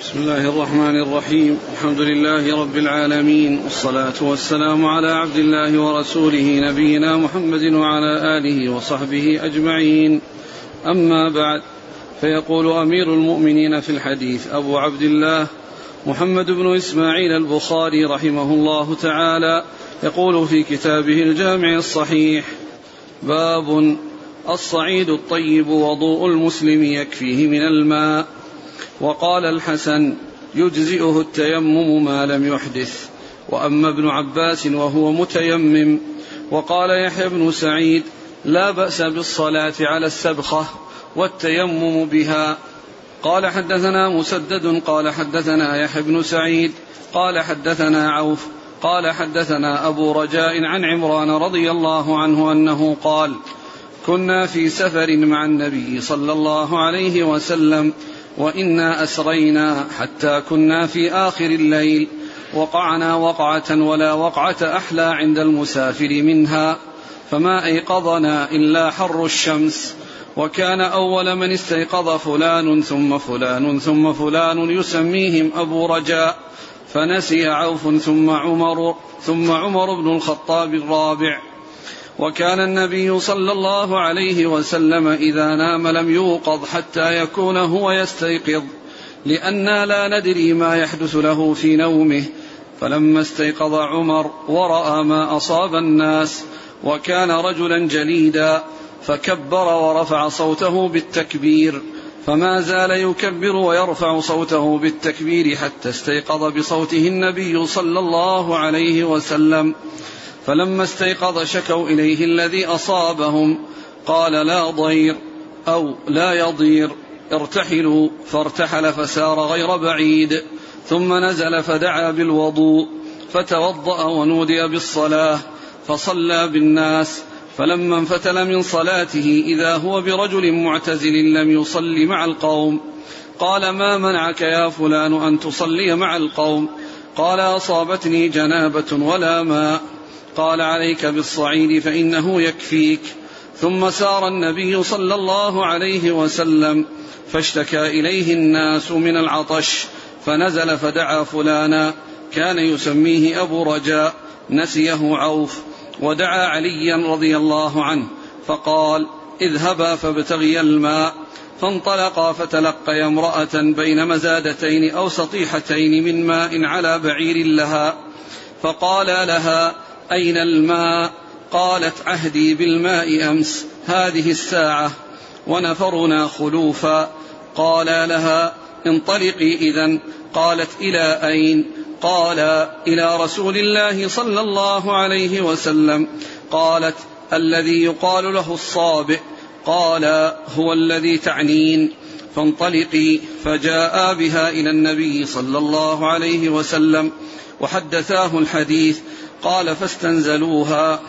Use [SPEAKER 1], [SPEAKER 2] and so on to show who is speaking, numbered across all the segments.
[SPEAKER 1] بسم الله الرحمن الرحيم. الحمد لله رب العالمين. والصلاة والسلام على عبد الله ورسوله نبينا محمد وعلى آله وصحبه أجمعين. أما بعد فيقول أمير المؤمنين في الحديث أبو عبد الله محمد بن إسماعيل البخاري رحمه الله تعالى يقول في كتابه الجامع الصحيح باب الصعيد الطيب وضوء المسلم يكفيه من الماء. وقال الحسن يجزئه التيمم ما لم يحدث. وأما ابن عباس وهو متيمم وقال يحيى بن سعيد لا بأس بالصلاة على السبخة والتيمم بها. قال حدثنا مسدد قال حدثنا يحيى بن سعيد قال حدثنا عوف قال حدثنا أبو رجاء عن عمران رضي الله عنه أنه قال كنا في سفر مع النبي صلى الله عليه وسلم وإنا أسرينا حتى كنا في آخر الليل. وقعنا وقعة ولا وقعة أحلى عند المسافر منها. فما أيقظنا إلا حر الشمس. وكان أول من استيقظ فلان ثم فلان ثم فلان يسميهم أبو رجاء. فنسي عوف ثم عمر ثم عمر بن الخطاب الرابع. وكان النبي صلى الله عليه وسلم إذا نام لم يوقظ حتى يكون هو يستيقظ لأنا لا ندري ما يحدث له في نومه. فلما استيقظ عمر ورأى ما أصاب الناس وكان رجلا جليدا فكبر ورفع صوته بالتكبير. فما زال يكبر ويرفع صوته بالتكبير حتى استيقظ بصوته النبي صلى الله عليه وسلم. فلما استيقظ شكوا إليه الذي أصابهم. قال لا ضير أو لا يضير ارتحلوا. فارتحل فسار غير بعيد. ثم نزل فدعا بالوضوء فتوضأ ونودي بالصلاة فصلى بالناس. فلما انفتل من صلاته إذا هو برجل معتزل لم يصل مع القوم. قال ما منعك يا فلان أن تصلي مع القوم؟ قال أصابتني جنابة ولا ماء. قال عليك بالصعيد فإنه يكفيك. ثم سار النبي صلى الله عليه وسلم فاشتكى إليه الناس من العطش فنزل فدعا فلانا. كان يسميه أبو رجاء نسيه عوف ودعا عليا رضي الله عنه فقال اذهبا فابتغيا الماء. فانطلقا فتلقيا امرأة بين مزادتين أو سطيحتين من ماء على بعير لها فقال لها أين الماء؟ قالت عهدي بالماء أمس هذه الساعة. ونفرنا خلوفا. قال لها انطلقي إذا قالت إلى أين؟ قال إلى رسول الله صلى الله عليه وسلم. قالت الذي يقال له الصابئ. قال هو الذي تعنين. فانطلقي فجاء بها إلى النبي صلى الله عليه وسلم. وحدثاه الحديث قال فاستنزلوها.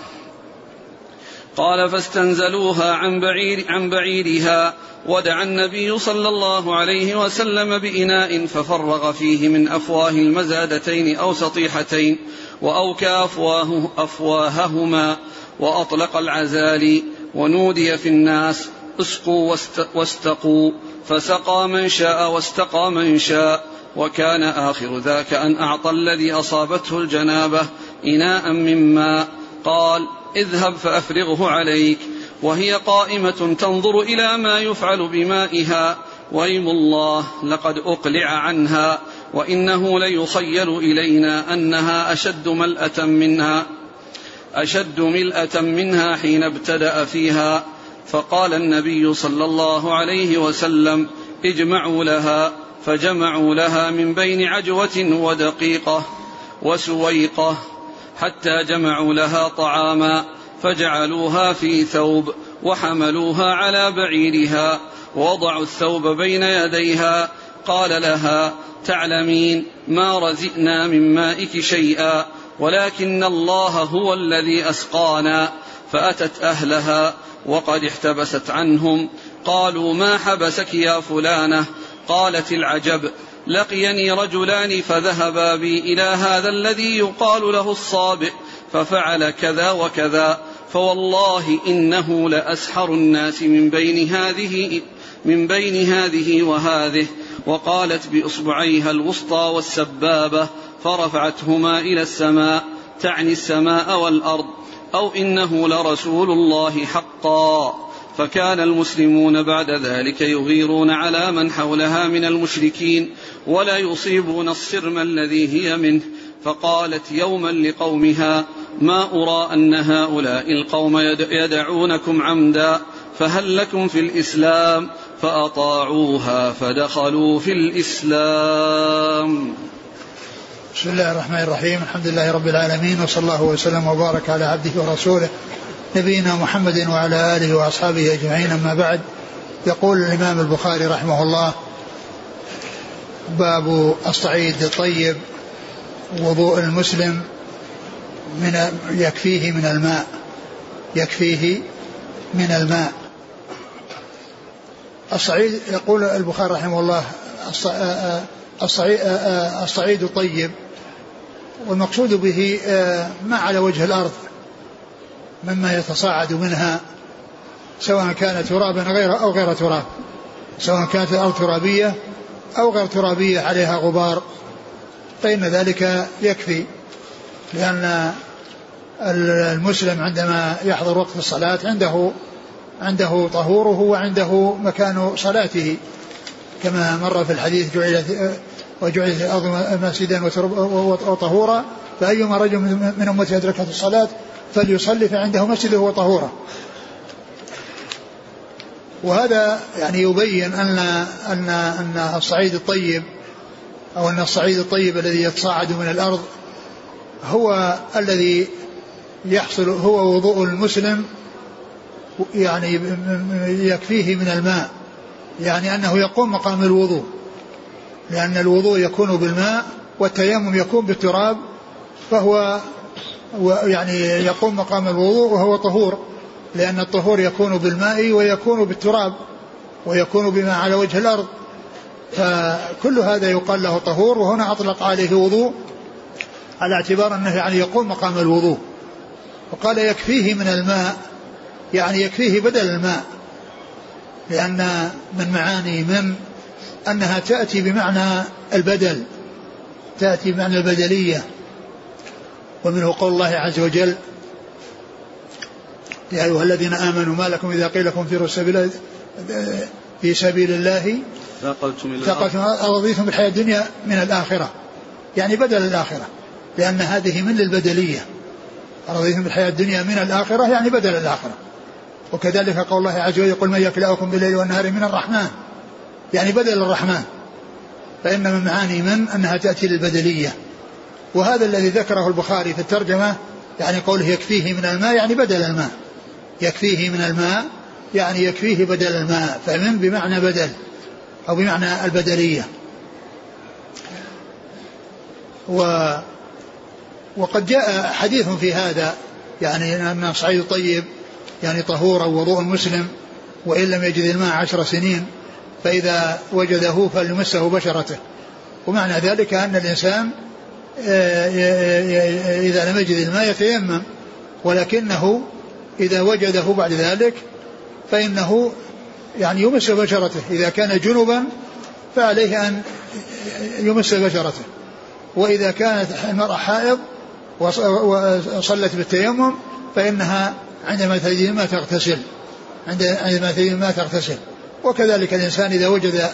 [SPEAKER 1] قال فاستنزلوها عن بعير عن بعيرها. ودعا النبي صلى الله عليه وسلم بإناء ففرغ فيه من أفواه المزادتين أو سطيحتين وأوكى أفواه أفواههما وأطلق العزال ونودي في الناس اسقوا واستقوا. فسقى من شاء واستقى من شاء. وكان آخر ذاك أن أعطى الذي أصابته الجنابة. إناء من ماء. قال اذهب فأفرغه عليك. وهي قائمة تنظر إلى ما يفعل بمائها. ويم الله لقد أقلع عنها. وإنه ليخيل إلينا أنها أشد ملأة منها. أشد ملأة منها حين ابتدأ فيها. فقال النبي صلى الله عليه وسلم اجمعوا لها. فجمعوا لها من بين عجوة ودقيقة. وسويقة. حتى جمعوا لها طعاما فجعلوها في ثوب وحملوها على بعيرها ووضعوا الثوب بين يديها قال لها تعلمين ما رزئنا من مائك شيئا ولكن الله هو الذي أسقانا فأتت أهلها وقد احتبست عنهم قالوا ما حبسك يا فلانة؟ قالت العجب لقيني رجلان فذهبا بي إلى هذا الذي يقال له الصابئ ففعل كذا وكذا. فوالله إنه لأسحر الناس من بين هذه من بين هذه وهذه. وقالت بإصبعيها الوسطى والسبابة فرفعتهما إلى السماء تعني السماء والأرض أو إنه لرسول الله حقا. فكان المسلمون بعد ذلك يغيرون على من حولها من المشركين ولا يصيبون الصرم الذي هي منه. فقالت يوما لقومها ما أرى أن هؤلاء القوم يدعونكم عمدا فهل لكم في الإسلام؟ فأطاعوها فدخلوا في الإسلام.
[SPEAKER 2] بسم الله الرحمن الرحيم. الحمد لله رب العالمين وصلى الله وسلم وبارك على عبده ورسوله نبينا محمد وعلى آله وأصحابه أجمعين أما بعد. يقول الإمام البخاري رحمه الله باب الصعيد الطيب وضوء المسلم من يكفيه من الماء يكفيه من الماء. الصعيد يقول البخاري رحمه الله الصعيد, الصعيد الطيب والمقصود به ما على وجه الأرض مما يتصاعد منها سواء كان ترابا غير أو غير تراب. سواء كانت الأرض ترابية أو غير ترابية عليها غبار. فإن ذلك يكفي لأن المسلم عندما يحضر وقت الصلاة عنده عنده طهوره وعنده مكان صلاته. كما مر في الحديث جعلت وجعلت الأرض مسجدا وطهورا فأيما رجل من أمته أدركت الصلاة فليصلي فعنده مسجده وطهورا وهذا يعني يبين أن أن أن الصعيد الطيب أو أن الصعيد الطيب الذي يتصاعد من الأرض هو الذي يحصل هو وضوء المسلم يعني يكفيه من الماء. يعني أنه يقوم مقام الوضوء. لأن الوضوء يكون بالماء والتيمم يكون بالتراب فهو يعني يقوم مقام الوضوء وهو طهور لأن الطهور يكون بالماء ويكون بالتراب ويكون بما على وجه الأرض. فكل هذا يقال له طهور وهنا أطلق عليه وضوء على اعتبار أنه يعني يقوم مقام الوضوء. وقال يكفيه من الماء يعني يكفيه بدل الماء لأن من معاني من أنها تأتي بمعنى البدل تأتي بمعنى البدلية. ومنه قول الله عز وجل يا أيها الذين آمنوا ما لكم إذا قيل لكم في سبيل في سبيل الله ثقلتم ثقلتم رضيتم بالحياة الدنيا من الآخرة. يعني بدل الآخرة. لأن هذه من البدلية رضيتم بالحياة الدنيا من الآخرة يعني بدل الآخرة. وكذلك قول الله عز وجل قل من يكلأكم بالليل والنهار من الرحمن. يعني بدل الرحمن. فإن من معاني من؟ أنها تأتي للبدلية. وهذا الذي ذكره البخاري في الترجمة يعني قوله يكفيه من الماء يعني بدل الماء. يكفيه من الماء يعني يكفيه بدل الماء. فمن بمعنى بدل أو بمعنى البدلية. و وقد جاء حديث في هذا يعني أن صعيد طيب يعني طهور وضوء المسلم وإن لم يجد الماء عشر سنين فإذا وجده فليمسه بشرته. ومعنى ذلك أن الإنسان إذا لم يجد الماء يتيمم ولكنه إذا وجده بعد ذلك فإنه يعني يمس بشرته. إذا كان جنبا فعليه أن يمس بشرته. وإذا كانت المرأة حائض وصلت بالتيمم فإنها عندما تجد الماء تغتسل. عندما تجد الماء تغتسل. وكذلك الإنسان إذا وجد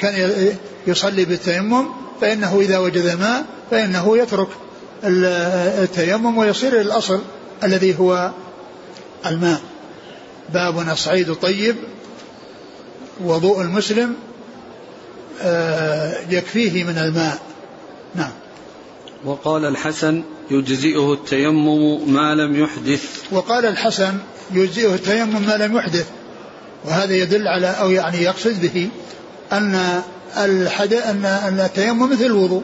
[SPEAKER 2] كان يصلي بالتيمم فإنه إذا وجد الماء فإنه يترك التيمم ويصير إلى الأصل الذي هو الماء. باب الصعيد الطيب وضوء المسلم آه، يكفيه من الماء. نعم.
[SPEAKER 1] وقال الحسن يجزئه التيمم ما لم يحدث.
[SPEAKER 2] وقال الحسن يجزئه التيمم ما لم يحدث. وهذا يدل على أو يعني يقصد به أن الحدث أن أن التيمم مثل الوضوء.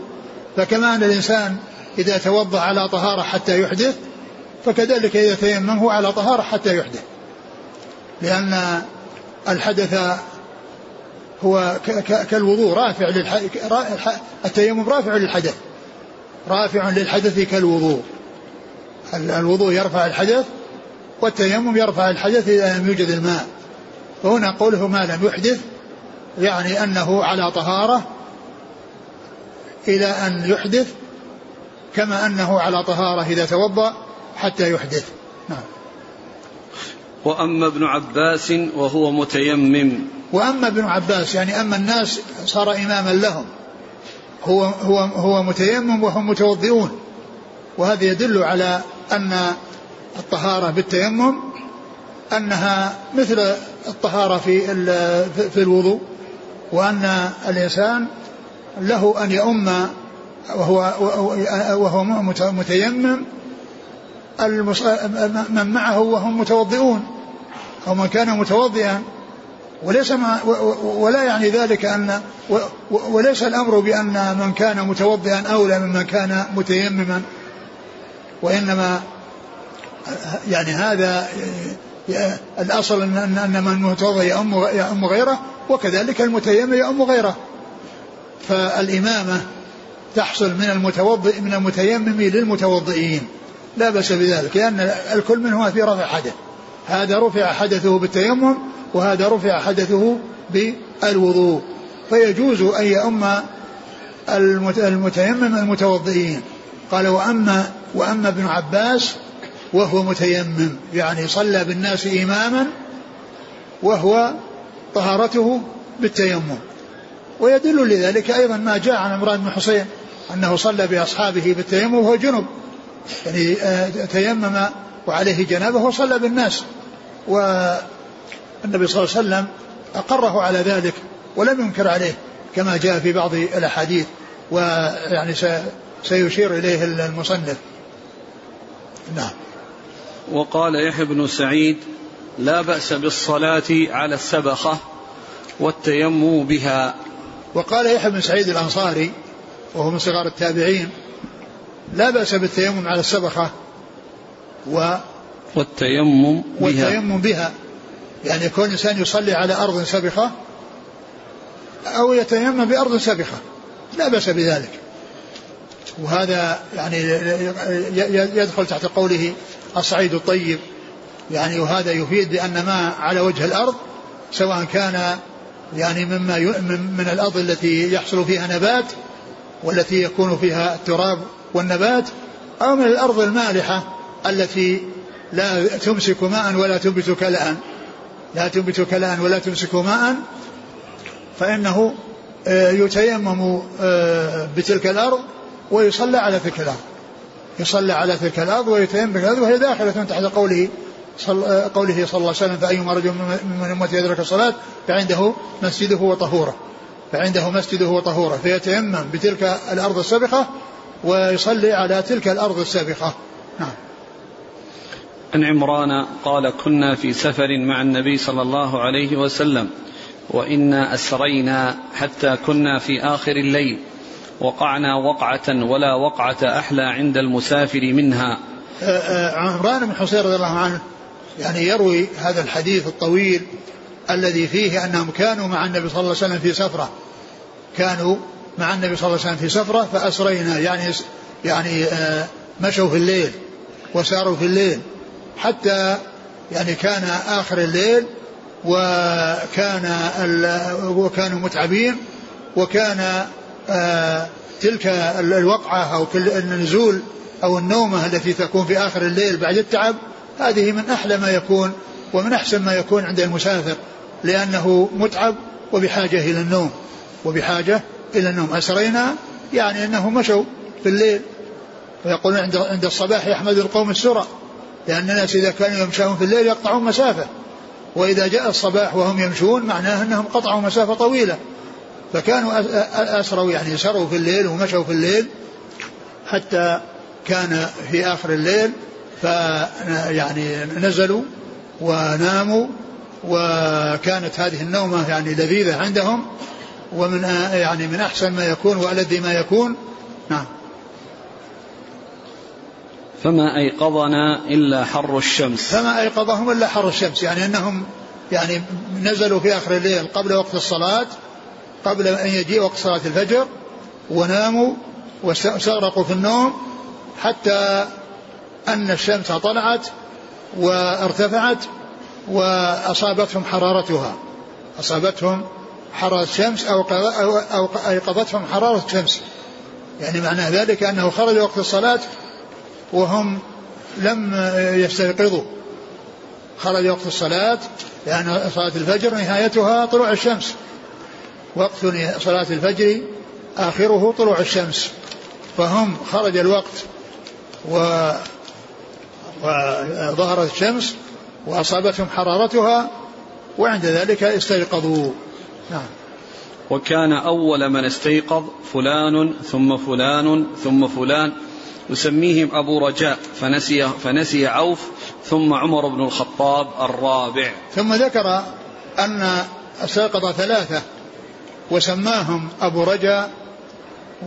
[SPEAKER 2] فكما أن الإنسان إذا توضأ على طهارة حتى يحدث فكذلك إذا تيمم هو على طهارة حتى يحدث. لأن الحدث هو كالوضوء رافع للح... التيمم رافع للحدث. رافع للحدث كالوضوء. الوضوء يرفع الحدث والتيمم يرفع الحدث إذا لم يوجد الماء. فهنا قوله ما لم يحدث يعني أنه على طهارة إلى أن يحدث كما أنه على طهارة إذا توضأ حتى يحدث. نعم.
[SPEAKER 1] وأما ابن عباس وهو متيمم.
[SPEAKER 2] وأما ابن عباس يعني أما الناس صار إماما لهم. هو هو هو متيمم وهم متوضئون. وهذا يدل على أن الطهارة بالتيمم أنها مثل الطهارة في في الوضوء. وأن الإنسان له أن يؤم وهو وهو متيمم من معه وهم متوضئون أو من كان متوضئا. وليس ما ولا يعني ذلك أن وليس الأمر بأن من كان متوضئا أولى ممن كان متيمما. وإنما يعني هذا الأصل أن أن من متوضئ يؤم يؤم غيره وكذلك المتيمم يؤم غيره. فالإمامة تحصل من المتوضئ من المتيمم للمتوضئين. لا بأس بذلك لأن الكل منهما في رفع حدث. هذا رفع حدثه بالتيمم وهذا رفع حدثه بالوضوء. فيجوز أن يؤم المتيمم المتوضئين. قال وأما وأما ابن عباس وهو متيمم يعني صلى بالناس إماما وهو طهارته بالتيمم. ويدل لذلك أيضا ما جاء عن عمران بن حسين أنه صلى بأصحابه بالتيمم وهو جنب يعني آه، تيمم وعليه جنابه وصلى بالناس. والنبي صلى الله عليه وسلم أقره على ذلك ولم ينكر عليه كما جاء في بعض الأحاديث ويعني سيشير إليه المصنف. نعم.
[SPEAKER 1] وقال يحيى بن سعيد لا بأس بالصلاة على السبخة والتيمم بها.
[SPEAKER 2] وقال يحيى بن سعيد الأنصاري وهو من صغار التابعين لا بأس بالتيمم على السبخة و
[SPEAKER 1] والتيمم بها.
[SPEAKER 2] والتيمم بها. يعني يكون الإنسان يصلي على أرض سبخة أو يتيمم بأرض سبخة لا بأس بذلك. وهذا يعني يدخل تحت قوله الصعيد الطيب يعني وهذا يفيد بأن ما على وجه الأرض سواء كان يعني مما من الأرض التي يحصل فيها نبات والتي يكون فيها التراب والنبات أو من الأرض المالحة التي لا تمسك ماء ولا تنبت كلاء لا تنبت كلاء ولا تمسك ماء. فإنه آه، يتيمم آه، بتلك الأرض ويصلى على تلك الأرض. يصلى على تلك الأرض ويتيمم بتلك الأرض وهي داخلة تحت قوله صل قوله صلى الله عليه وسلم فأيما رجل من أمتي يدرك الصلاة فعنده مسجده وطهوره. فعنده مسجده وطهوره. فيتيمم بتلك الأرض السابقة ويصلي على تلك الأرض السابقة. نعم.
[SPEAKER 1] عن عمران قال كنا في سفر مع النبي صلى الله عليه وسلم وإنا أسرينا حتى كنا في آخر الليل. وقعنا وقعة ولا وقعة أحلى عند المسافر منها.
[SPEAKER 2] آه، آه، عمران بن حصين رضي الله عنه يعني يروي هذا الحديث الطويل الذي فيه أنهم كانوا مع النبي صلى الله عليه وسلم في سفرة. كانوا مع النبي صلى الله عليه وسلم في سفرة فأسرينا يعني يعني آه، مشوا في الليل وساروا في الليل. حتى يعني كان آخر الليل وكان وكانوا متعبين وكان تلك الوقعة أو النزول أو النومة التي تكون في آخر الليل بعد التعب هذه من أحلى ما يكون ومن أحسن ما يكون عند المسافر لأنه متعب وبحاجة إلى النوم. وبحاجة إلى النوم. أسرينا يعني أنه مشوا في الليل. ويقولون عند عند الصباح يحمد القوم السرى لأن الناس إذا كانوا يمشون في الليل يقطعون مسافة. وإذا جاء الصباح وهم يمشون معناه أنهم قطعوا مسافة طويلة. فكانوا أسروا يعني سروا في الليل ومشوا في الليل حتى كان في آخر الليل فيعني نزلوا وناموا وكانت هذه النومة يعني لذيذة عندهم ومن يعني من أحسن ما يكون وألذ ما يكون. نعم.
[SPEAKER 1] فما أيقظنا إلا حر الشمس.
[SPEAKER 2] فما أيقظهم إلا حر الشمس يعني أنهم يعني نزلوا في آخر الليل قبل وقت الصلاة قبل أن يجيء وقت صلاة الفجر وناموا واستغرقوا في النوم حتى أن الشمس طلعت وارتفعت وأصابتهم حرارتها. أصابتهم حرارة الشمس أو أو أيقظتهم حرارة الشمس. يعني معنى ذلك أنه خرج وقت الصلاة وهم لم يستيقظوا. خرج وقت الصلاة لأن صلاة الفجر نهايتها طلوع الشمس. وقت صلاة الفجر آخره طلوع الشمس فهم خرج الوقت و وظهرت الشمس وأصابتهم حرارتها وعند ذلك استيقظوا. نعم.
[SPEAKER 1] وكان أول من استيقظ فلان ثم فلان ثم فلان يسميهم أبو رجاء فنسي, فنسي عوف ثم عمر بن الخطاب الرابع.
[SPEAKER 2] ثم ذكر أن استيقظ ثلاثة وسماهم أبو رجاء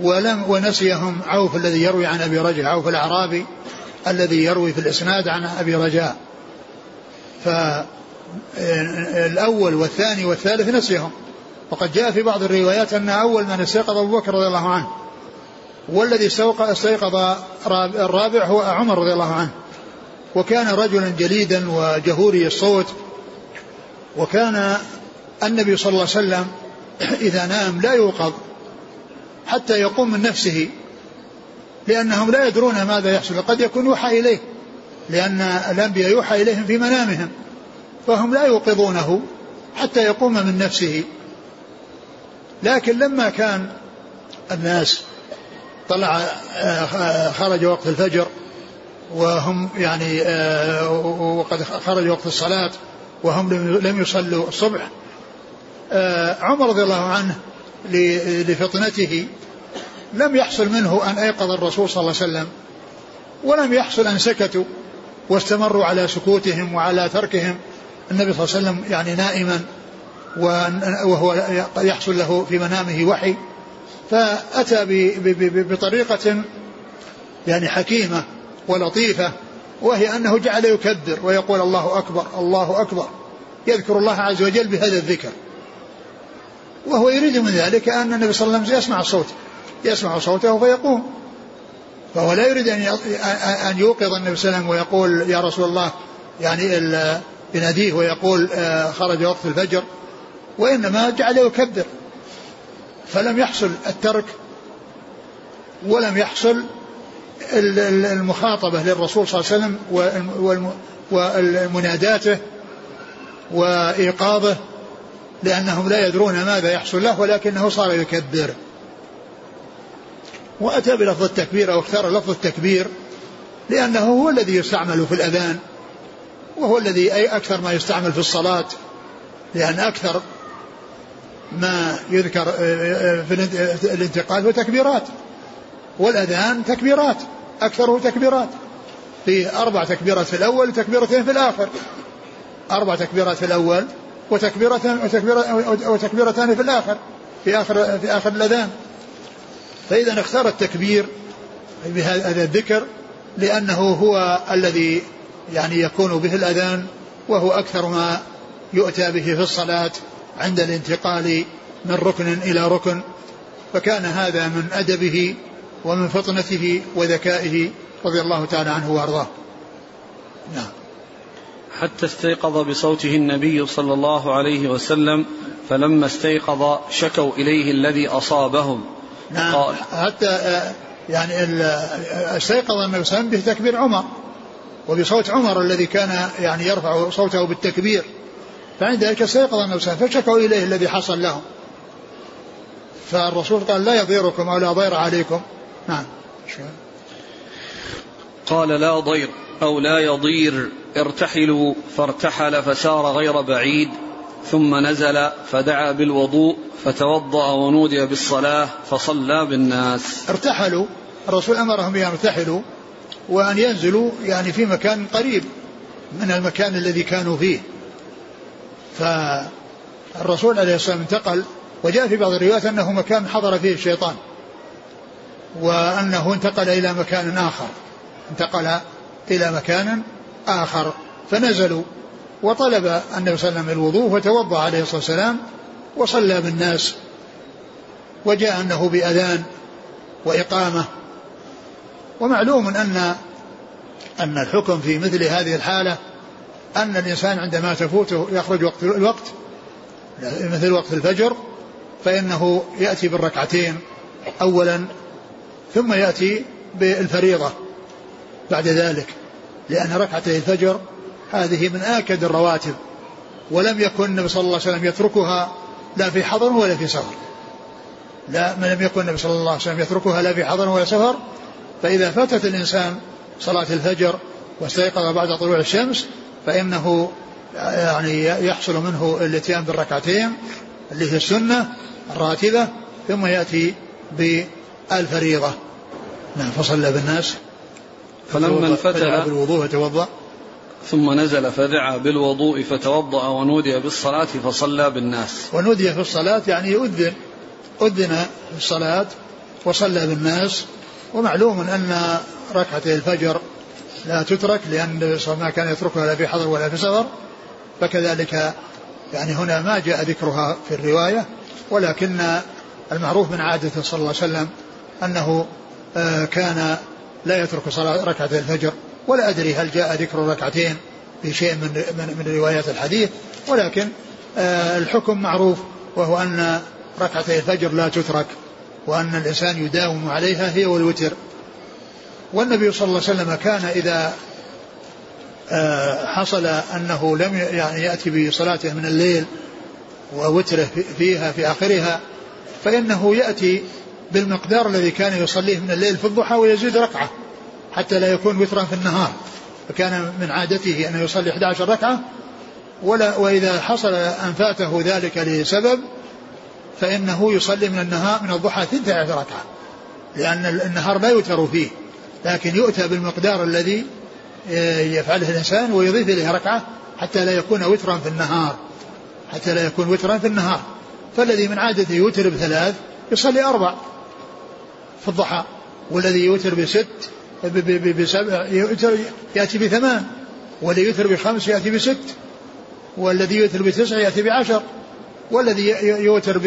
[SPEAKER 2] ولم ونسيهم عوف الذي يروي عن أبي رجاء عوف الأعرابي الذي يروي في الإسناد عن أبي رجاء فالأول والثاني والثالث نسيهم. وقد جاء في بعض الروايات أن أول من استيقظ أبو بكر رضي الله عنه والذي استيقظ الرابع هو عمر رضي الله عنه. وكان رجلا جليدا وجهوري الصوت وكان النبي صلى الله عليه وسلم إذا نام لا يوقظ حتى يقوم من نفسه لأنهم لا يدرون ماذا يحصل. قد يكون يوحى إليه لأن الأنبياء يوحى إليهم في منامهم فهم لا يوقظونه حتى يقوم من نفسه. لكن لما كان الناس طلع آه، خرج وقت الفجر وهم يعني آه، وقد خرج وقت الصلاة وهم لم يصلوا الصبح عمر رضي الله عنه لفطنته لم يحصل منه أن أيقظ الرسول صلى الله عليه وسلم ولم يحصل أن سكتوا واستمروا على سكوتهم وعلى تركهم. النبي صلى الله عليه وسلم يعني نائما وهو يحصل له في منامه وحي. فأتى بطريقة يعني حكيمة ولطيفة وهي أنه جعل يكبر ويقول الله أكبر الله أكبر. يذكر الله عز وجل بهذا الذكر. وهو يريد من ذلك أن النبي صلى الله عليه وسلم يسمع الصوت يسمع صوته فيقوم. فهو لا يريد أن أن يوقظ النبي صلى الله عليه وسلم ويقول يا رسول الله يعني يناديه ويقول آه، خرج وقت الفجر وإنما جعل يكبر. فلم يحصل الترك ولم يحصل المخاطبة للرسول صلى الله عليه وسلم ومناداته وإيقاظه. لأنهم لا يدرون ماذا يحصل له ولكنه صار يكبر. وأتى بلفظ التكبير أو اختار لفظ التكبير لأنه هو الذي يستعمل في الأذان وهو الذي أي أكثر ما يستعمل في الصلاة لأن أكثر ما يذكر في الانتقال هو تكبيرات والأذان تكبيرات أكثره تكبيرات. في أربع تكبيرات في الأول وتكبيرتين في الآخر. أربع تكبيرات في الأول وتكبيرة وتكبيرتان في الآخر في آخر في آخر الأذان. فإذا اختار التكبير بهذا الذكر لأنه هو الذي يعني يكون به الأذان وهو أكثر ما يؤتى به في الصلاة عند الانتقال من ركن إلى ركن. فكان هذا من أدبه ومن فطنته وذكائه رضي الله تعالى عنه وأرضاه.
[SPEAKER 1] نعم. حتى استيقظ بصوته النبي صلى الله عليه وسلم فلما استيقظ شكوا إليه الذي أصابهم.
[SPEAKER 2] نعم. قال حتى آه، يعني استيقظ النبي صلى الله عليه وسلم بتكبير عمر وبصوت عمر الذي كان يعني يرفع صوته بالتكبير. فعند ذلك استيقظ النبي صلى الله عليه وسلم فشكوا إليه الذي حصل لهم. فالرسول قال لا يضيركم أو لا ضير عليكم. نعم.
[SPEAKER 1] قال لا ضير أو لا يضير. ارتحلوا فارتحل فسار غير بعيد ثم نزل فدعا بالوضوء فتوضأ ونودي بالصلاة فصلى بالناس.
[SPEAKER 2] ارتحلوا الرسول أمرهم بأن يرتحلوا وأن ينزلوا يعني في مكان قريب من المكان الذي كانوا فيه. فالرسول عليه الصلاة والسلام انتقل وجاء في بعض الروايات أنه مكان حضر فيه الشيطان وأنه انتقل إلى مكان آخر. انتقل إلى مكان آخر فنزلوا وطلب النبي صلى الله عليه وسلم الوضوء فتوضأ عليه الصلاة والسلام وصلى بالناس وجاء أنه بأذان وإقامة. ومعلوم أن أن الحكم في مثل هذه الحالة أن الإنسان عندما تفوته يخرج وقت الوقت مثل وقت الفجر فإنه يأتي بالركعتين أولا ثم يأتي بالفريضة بعد ذلك. لأن ركعتي الفجر هذه من آكد الرواتب ولم يكن النبي صلى الله عليه وسلم يتركها لا في حضر ولا في سفر. لا لم يكن النبي صلى الله عليه وسلم يتركها لا في حضر ولا سفر فإذا فاتت الإنسان صلاة الفجر واستيقظ بعد طلوع الشمس فإنه يعني يحصل منه الاتيان بالركعتين اللي هي السنة الراتبة ثم يأتي بالفريضة. نعم فصلى بالناس.
[SPEAKER 1] فلما انفتل
[SPEAKER 2] بالوضوء وتوضأ
[SPEAKER 1] ثم نزل فدعا بالوضوء فتوضأ ونودي بالصلاة فصلى بالناس.
[SPEAKER 2] ونودي في الصلاة يعني أذن. أذن في الصلاة وصلى بالناس. ومعلوم أن ركعتي الفجر لا تترك لأن ما كان يتركها لا في حضر ولا في سفر. فكذلك يعني هنا ما جاء ذكرها في الرواية ولكن المعروف من عادته صلى الله عليه وسلم أنه آه، كان لا يترك صلاة ركعة الفجر ولا أدري هل جاء ذكر ركعتين في شيء من من, من روايات الحديث ولكن آه، الحكم معروف وهو أن ركعتي الفجر لا تترك وأن الإنسان يداوم عليها هي والوتر. والنبي صلى الله عليه وسلم كان إذا آه، حصل أنه لم يعني يأتي بصلاته من الليل ووتره فيها في آخرها فإنه يأتي بالمقدار الذي كان يصليه من الليل في الضحى ويزيد ركعة حتى لا يكون وترا في النهار. فكان من عادته أن يصلي 11 ركعة ولا وإذا حصل أن فاته ذلك لسبب فإنه يصلي من النهار من الضحى 12 ركعة. لأن النهار لا يوتر فيه لكن يؤتى بالمقدار الذي آه، يفعله الإنسان ويضيف إليه ركعة حتى لا يكون وترا في النهار. حتى لا يكون وترا في النهار. فالذي من عادته يوتر بثلاث يصلي أربع. في الضحى والذي يوتر بست بسبع يأتي بثمان والذي يوتر بخمس يأتي بست والذي يوتر بتسع يأتي بعشر والذي يوتر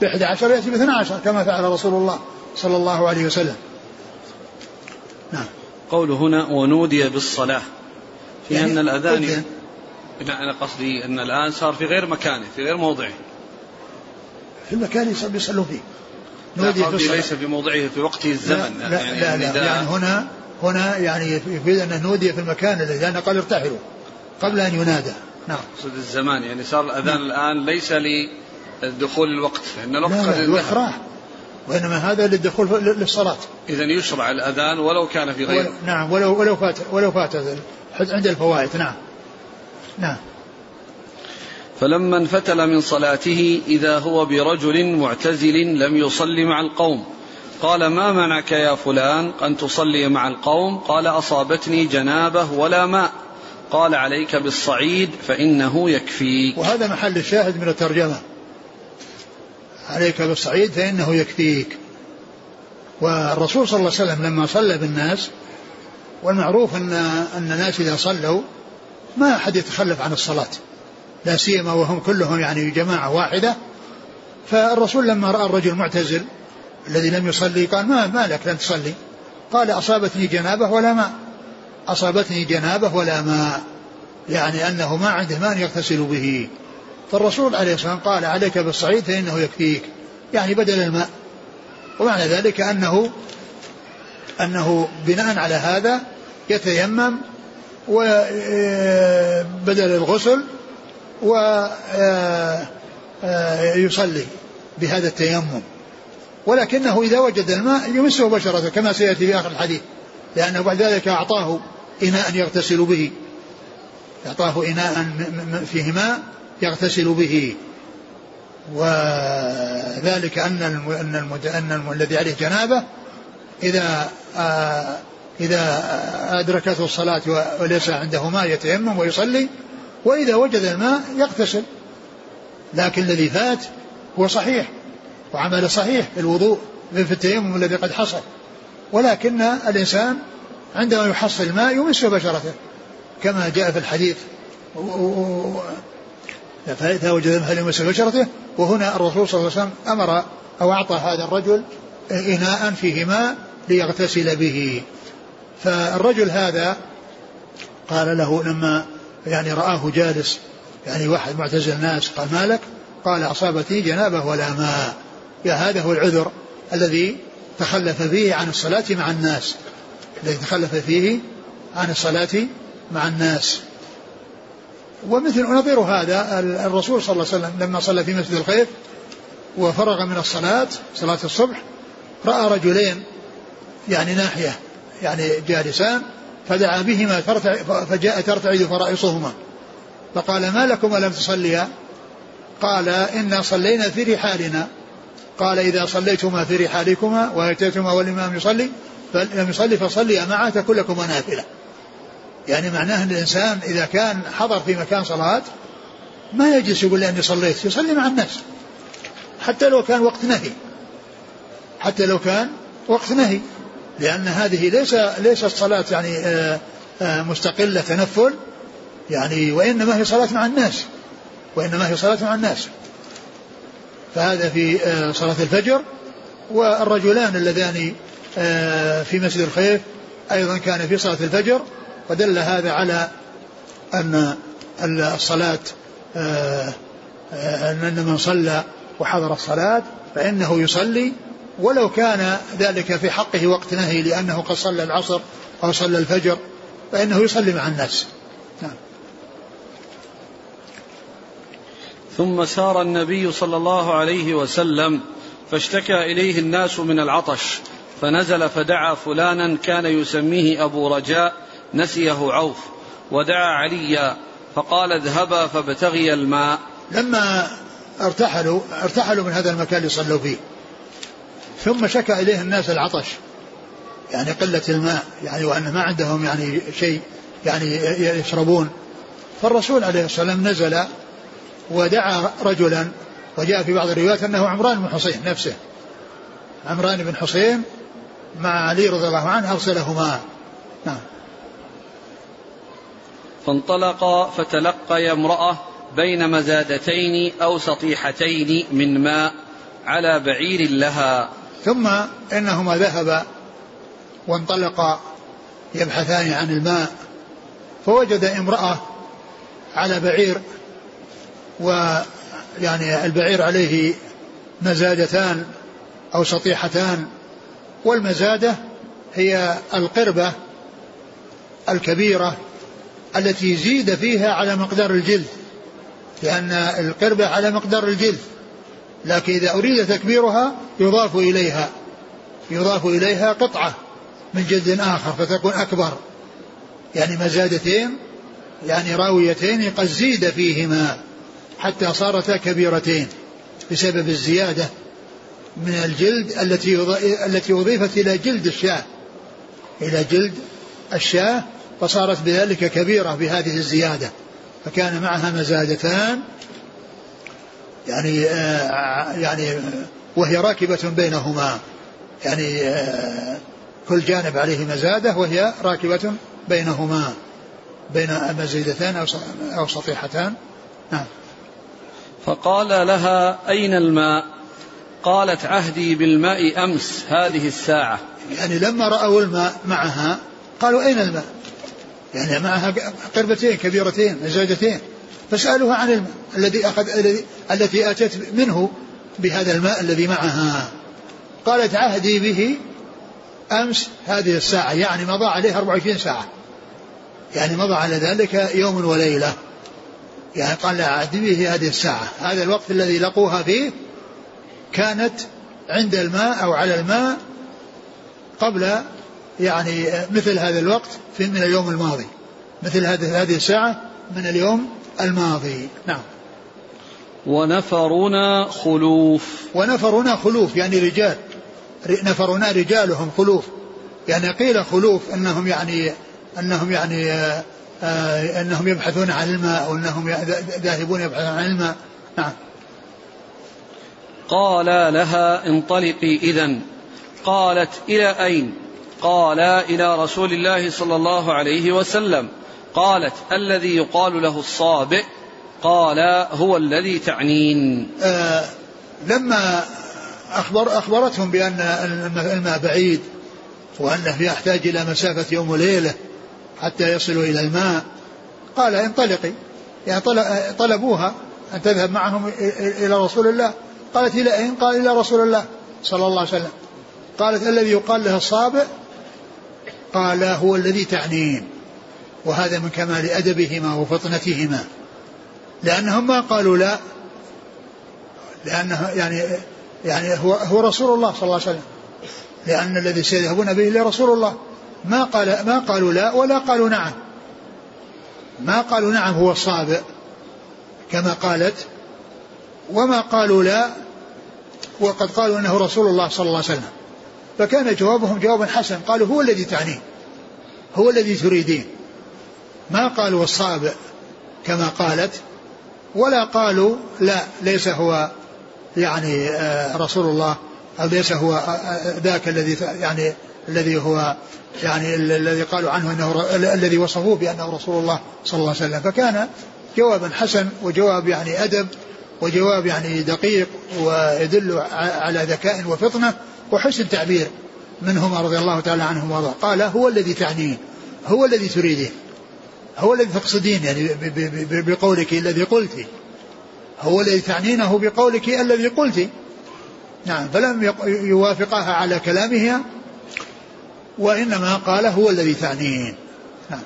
[SPEAKER 2] بإحدى عشر يأتي باثنى عشر كما فعل رسول الله صلى الله عليه وسلم.
[SPEAKER 1] نعم. قوله هنا ونودي بالصلاة في يعني أن الأذان أنا قصدي أن الآن صار في غير مكانه في غير موضعه.
[SPEAKER 2] في المكان يصلوا فيه.
[SPEAKER 1] نودي في الصلاة ليس في موضعه في وقته الزمن
[SPEAKER 2] لا لا, يعني لا, لا, لا يعني هنا هنا يعني يفيد أنه نودي في المكان الذي لأنه قال ارتحلوا قبل أن ينادى. نعم.
[SPEAKER 1] أقصد الزمان يعني صار الأذان نعم. الآن ليس لدخول الوقت فإن الوقت
[SPEAKER 2] لا لا الوقت راح وإنما هذا للدخول للصلاة.
[SPEAKER 1] اذا يشرع الأذان ولو كان في غير.
[SPEAKER 2] نعم ولو ولو فات ولو فات عند الفوائد. نعم. نعم.
[SPEAKER 1] فلما انفتل من صلاته إذا هو برجل معتزل لم يصل مع القوم. قال ما منعك يا فلان أن تصلي مع القوم؟ قال أصابتني جنابة ولا ماء. قال عليك بالصعيد فإنه يكفيك.
[SPEAKER 2] وهذا محل الشاهد من الترجمة. عليك بالصعيد فإنه يكفيك. والرسول صلى الله عليه وسلم لما صلى بالناس والمعروف أن أن الناس إذا صلوا ما أحد يتخلف عن الصلاة. لا سيما وهم كلهم يعني جماعة واحدة. فالرسول لما رأى الرجل معتزل الذي لم يصلي قال ما ما لك لم تصلي؟ قال أصابتني جنابة ولا ماء. أصابتني جنابة ولا ماء. يعني أنه ما عنده ماء يغتسل به. فالرسول عليه الصلاة والسلام قال عليك بالصعيد فإنه يكفيك. يعني بدل الماء. ومعنى ذلك أنه أنه بناء على هذا يتيمم وبدل الغسل ويصلي بهذا التيمم. ولكنه إذا وجد الماء يمسه بشرته كما سيأتي في آخر الحديث لأنه بعد ذلك أعطاه إناء يغتسل به. أعطاه إناء فيه ماء يغتسل به. وذلك أن أن أن الذي عليه جنابة إذا آه، إذا أدركته الصلاة وليس عنده ماء يتيمم ويصلي وإذا وجد الماء يغتسل. لكن الذي فات هو صحيح وعمل صحيح الوضوء في التيمم الذي قد حصل. ولكن الإنسان عندما يحصل الماء يمس بشرته كما جاء في الحديث. فإذا وجد الماء يمس بشرته؟ وهنا الرسول صلى الله عليه وسلم أمر أو أعطى هذا الرجل إناء فيه ماء ليغتسل به. فالرجل هذا قال له لما يعني رآه جالس يعني واحد معتزل الناس قال مالك قال أصابتني جنابة ولا ماء. يا هذا هو العذر الذي تخلف فيه عن الصلاة مع الناس. الذي تخلف فيه عن الصلاة مع الناس. ومثل نظير هذا الرسول صلى الله عليه وسلم لما صلى في مسجد الخيف وفرغ من الصلاة صلاة الصبح رأى رجلين يعني ناحية يعني جالسان فدعا بهما فجاء ترتعد فرائصهما فقال ما لكم لم تصليا؟ قال إنا صلينا في رحالنا. قال إذا صليتما في رحالكما وأتيتما والإمام يصلي فلم يصلي فصلي معه تكون لكما نافلة. يعني معناه أن الإنسان إذا كان حضر في مكان صلاة ما يجلس يقول لأني صليت يصلي مع الناس حتى لو كان وقت نهي. حتى لو كان وقت نهي. لأن هذه ليس ليست صلاة يعني آه، آه، مستقلة تنفل يعني وإنما هي صلاة مع الناس وإنما هي صلاة مع الناس. فهذا في آه، صلاة الفجر والرجلان اللذان في مسجد الخيف أيضا كان في صلاة الفجر ودل هذا على أن الصلاة أن من صلى وحضر الصلاة فإنه يصلي ولو كان ذلك في حقه وقت نهي لأنه قد صلى العصر أو صلى الفجر فإنه يصلي مع الناس. نعم.
[SPEAKER 1] ثم سار النبي صلى الله عليه وسلم فاشتكى إليه الناس من العطش فنزل فدعا فلانا كان يسميه أبو رجاء نسيه عوف ودعا عليا فقال اذهبا فابتغي الماء.
[SPEAKER 2] لما ارتحلوا ارتحلوا من هذا المكان اللي صلوا فيه. ثم شكى إليه الناس العطش يعني قلة الماء يعني وأن ما عندهم يعني شيء يعني يشربون. فالرسول عليه الصلاة والسلام نزل ودعا رجلا وجاء في بعض الروايات أنه عمران بن حسين نفسه. عمران بن حسين مع علي رضي الله عنه أرسلهما. نعم.
[SPEAKER 1] فانطلق فتلقي امرأة بين مزادتين أو سطيحتين من ماء على بعير لها.
[SPEAKER 2] ثم إنهما ذهبا وانطلقا يبحثان عن الماء فوجد امرأة على بعير ويعني البعير عليه مزادتان أو سطيحتان والمزادة هي القربة الكبيرة التي زيد فيها على مقدار الجلد لأن القربة على مقدار الجلد. لكن إذا أريد تكبيرها يضاف إليها يضاف إليها قطعة من جلد آخر فتكون أكبر. يعني مزادتين يعني راويتين قد زيد فيهما حتى صارتا كبيرتين بسبب الزيادة من الجلد التي التي أضيفت إلى جلد الشاة إلى جلد الشاة فصارت بذلك كبيرة بهذه الزيادة فكان معها مزادتان يعني آه يعني وهي راكبة بينهما. يعني آه كل جانب عليه مزادة وهي راكبة بينهما. بين مزيدتان أو سطيحتان. نعم.
[SPEAKER 1] فقال لها أين الماء؟ قالت عهدي بالماء أمس هذه الساعة.
[SPEAKER 2] يعني لما رأوا الماء معها قالوا أين الماء؟ يعني معها قربتين كبيرتين مزاجتين فسألوها عن الماء الذي أخذ الذي التي أتت منه بهذا الماء الذي معها. قالت عهدي به أمس هذه الساعة يعني مضى عليها 24 ساعة. يعني مضى على ذلك يوم وليلة. يعني قال لا عهدي به هذه الساعة. هذا الوقت الذي لقوها فيه كانت عند الماء أو على الماء قبل يعني مثل هذا الوقت في من اليوم الماضي. مثل هذه الساعة من اليوم الماضي. نعم.
[SPEAKER 1] ونفرنا خلوف.
[SPEAKER 2] ونفرنا خلوف يعني رجال. نفرنا رجالهم خلوف. يعني قيل خلوف إنهم يعني إنهم يعني آه, إنهم يبحثون عن الماء أو إنهم ذاهبون يبحثون عن الماء نعم.
[SPEAKER 1] قال لها انطلقي اذا قالت إلى أين؟ قالا إلى رسول الله صلى الله عليه وسلم. قالت الذي يقال له الصابئ قال هو الذي تعنين.
[SPEAKER 2] آه لما أخبر أخبرتهم بأن الماء بعيد وأنه يحتاج إلى مسافة يوم وليلة حتى يصلوا إلى الماء قال انطلقي. يعني طلبوها أن تذهب معهم إلى رسول الله. قالت إلى أين قال إلى رسول الله صلى الله عليه وسلم. قالت الذي يقال له الصابئ قال هو الذي تعنين. وهذا من كمال أدبهما وفطنتهما. لأنهم ما قالوا لا. لأنه يعني يعني هو هو رسول الله صلى الله عليه وسلم. لأن الذي سيذهبون به لرسول الله. ما قال ما قالوا لا ولا قالوا نعم. ما قالوا نعم هو الصابئ كما قالت. وما قالوا لا وقد قالوا إنه رسول الله صلى الله عليه وسلم. فكان جوابهم جوابا حسن قالوا هو الذي تعنيه. هو الذي تريدين. ما قالوا الصابئ كما قالت ولا قالوا لا ليس هو يعني آه، رسول الله أو ليس هو آه، آه، ذاك الذي يعني الذي هو يعني الذي قالوا عنه إنه الذي وصفوه بأنه رسول الله صلى الله عليه وسلم. فكان جوابا حسن وجواب يعني أدب وجواب يعني دقيق ويدل على ذكاء وفطنة وحسن تعبير منهما رضي الله تعالى عنهم وارضاه. قال هو الذي تعنيه هو الذي تريدين هو الذي تقصدين يعني بقولك الذي قلت. هو الذي تعنينه بقولك الذي قلت. نعم فلم يوافقها على كلامها وإنما قال هو الذي تعنين. نعم.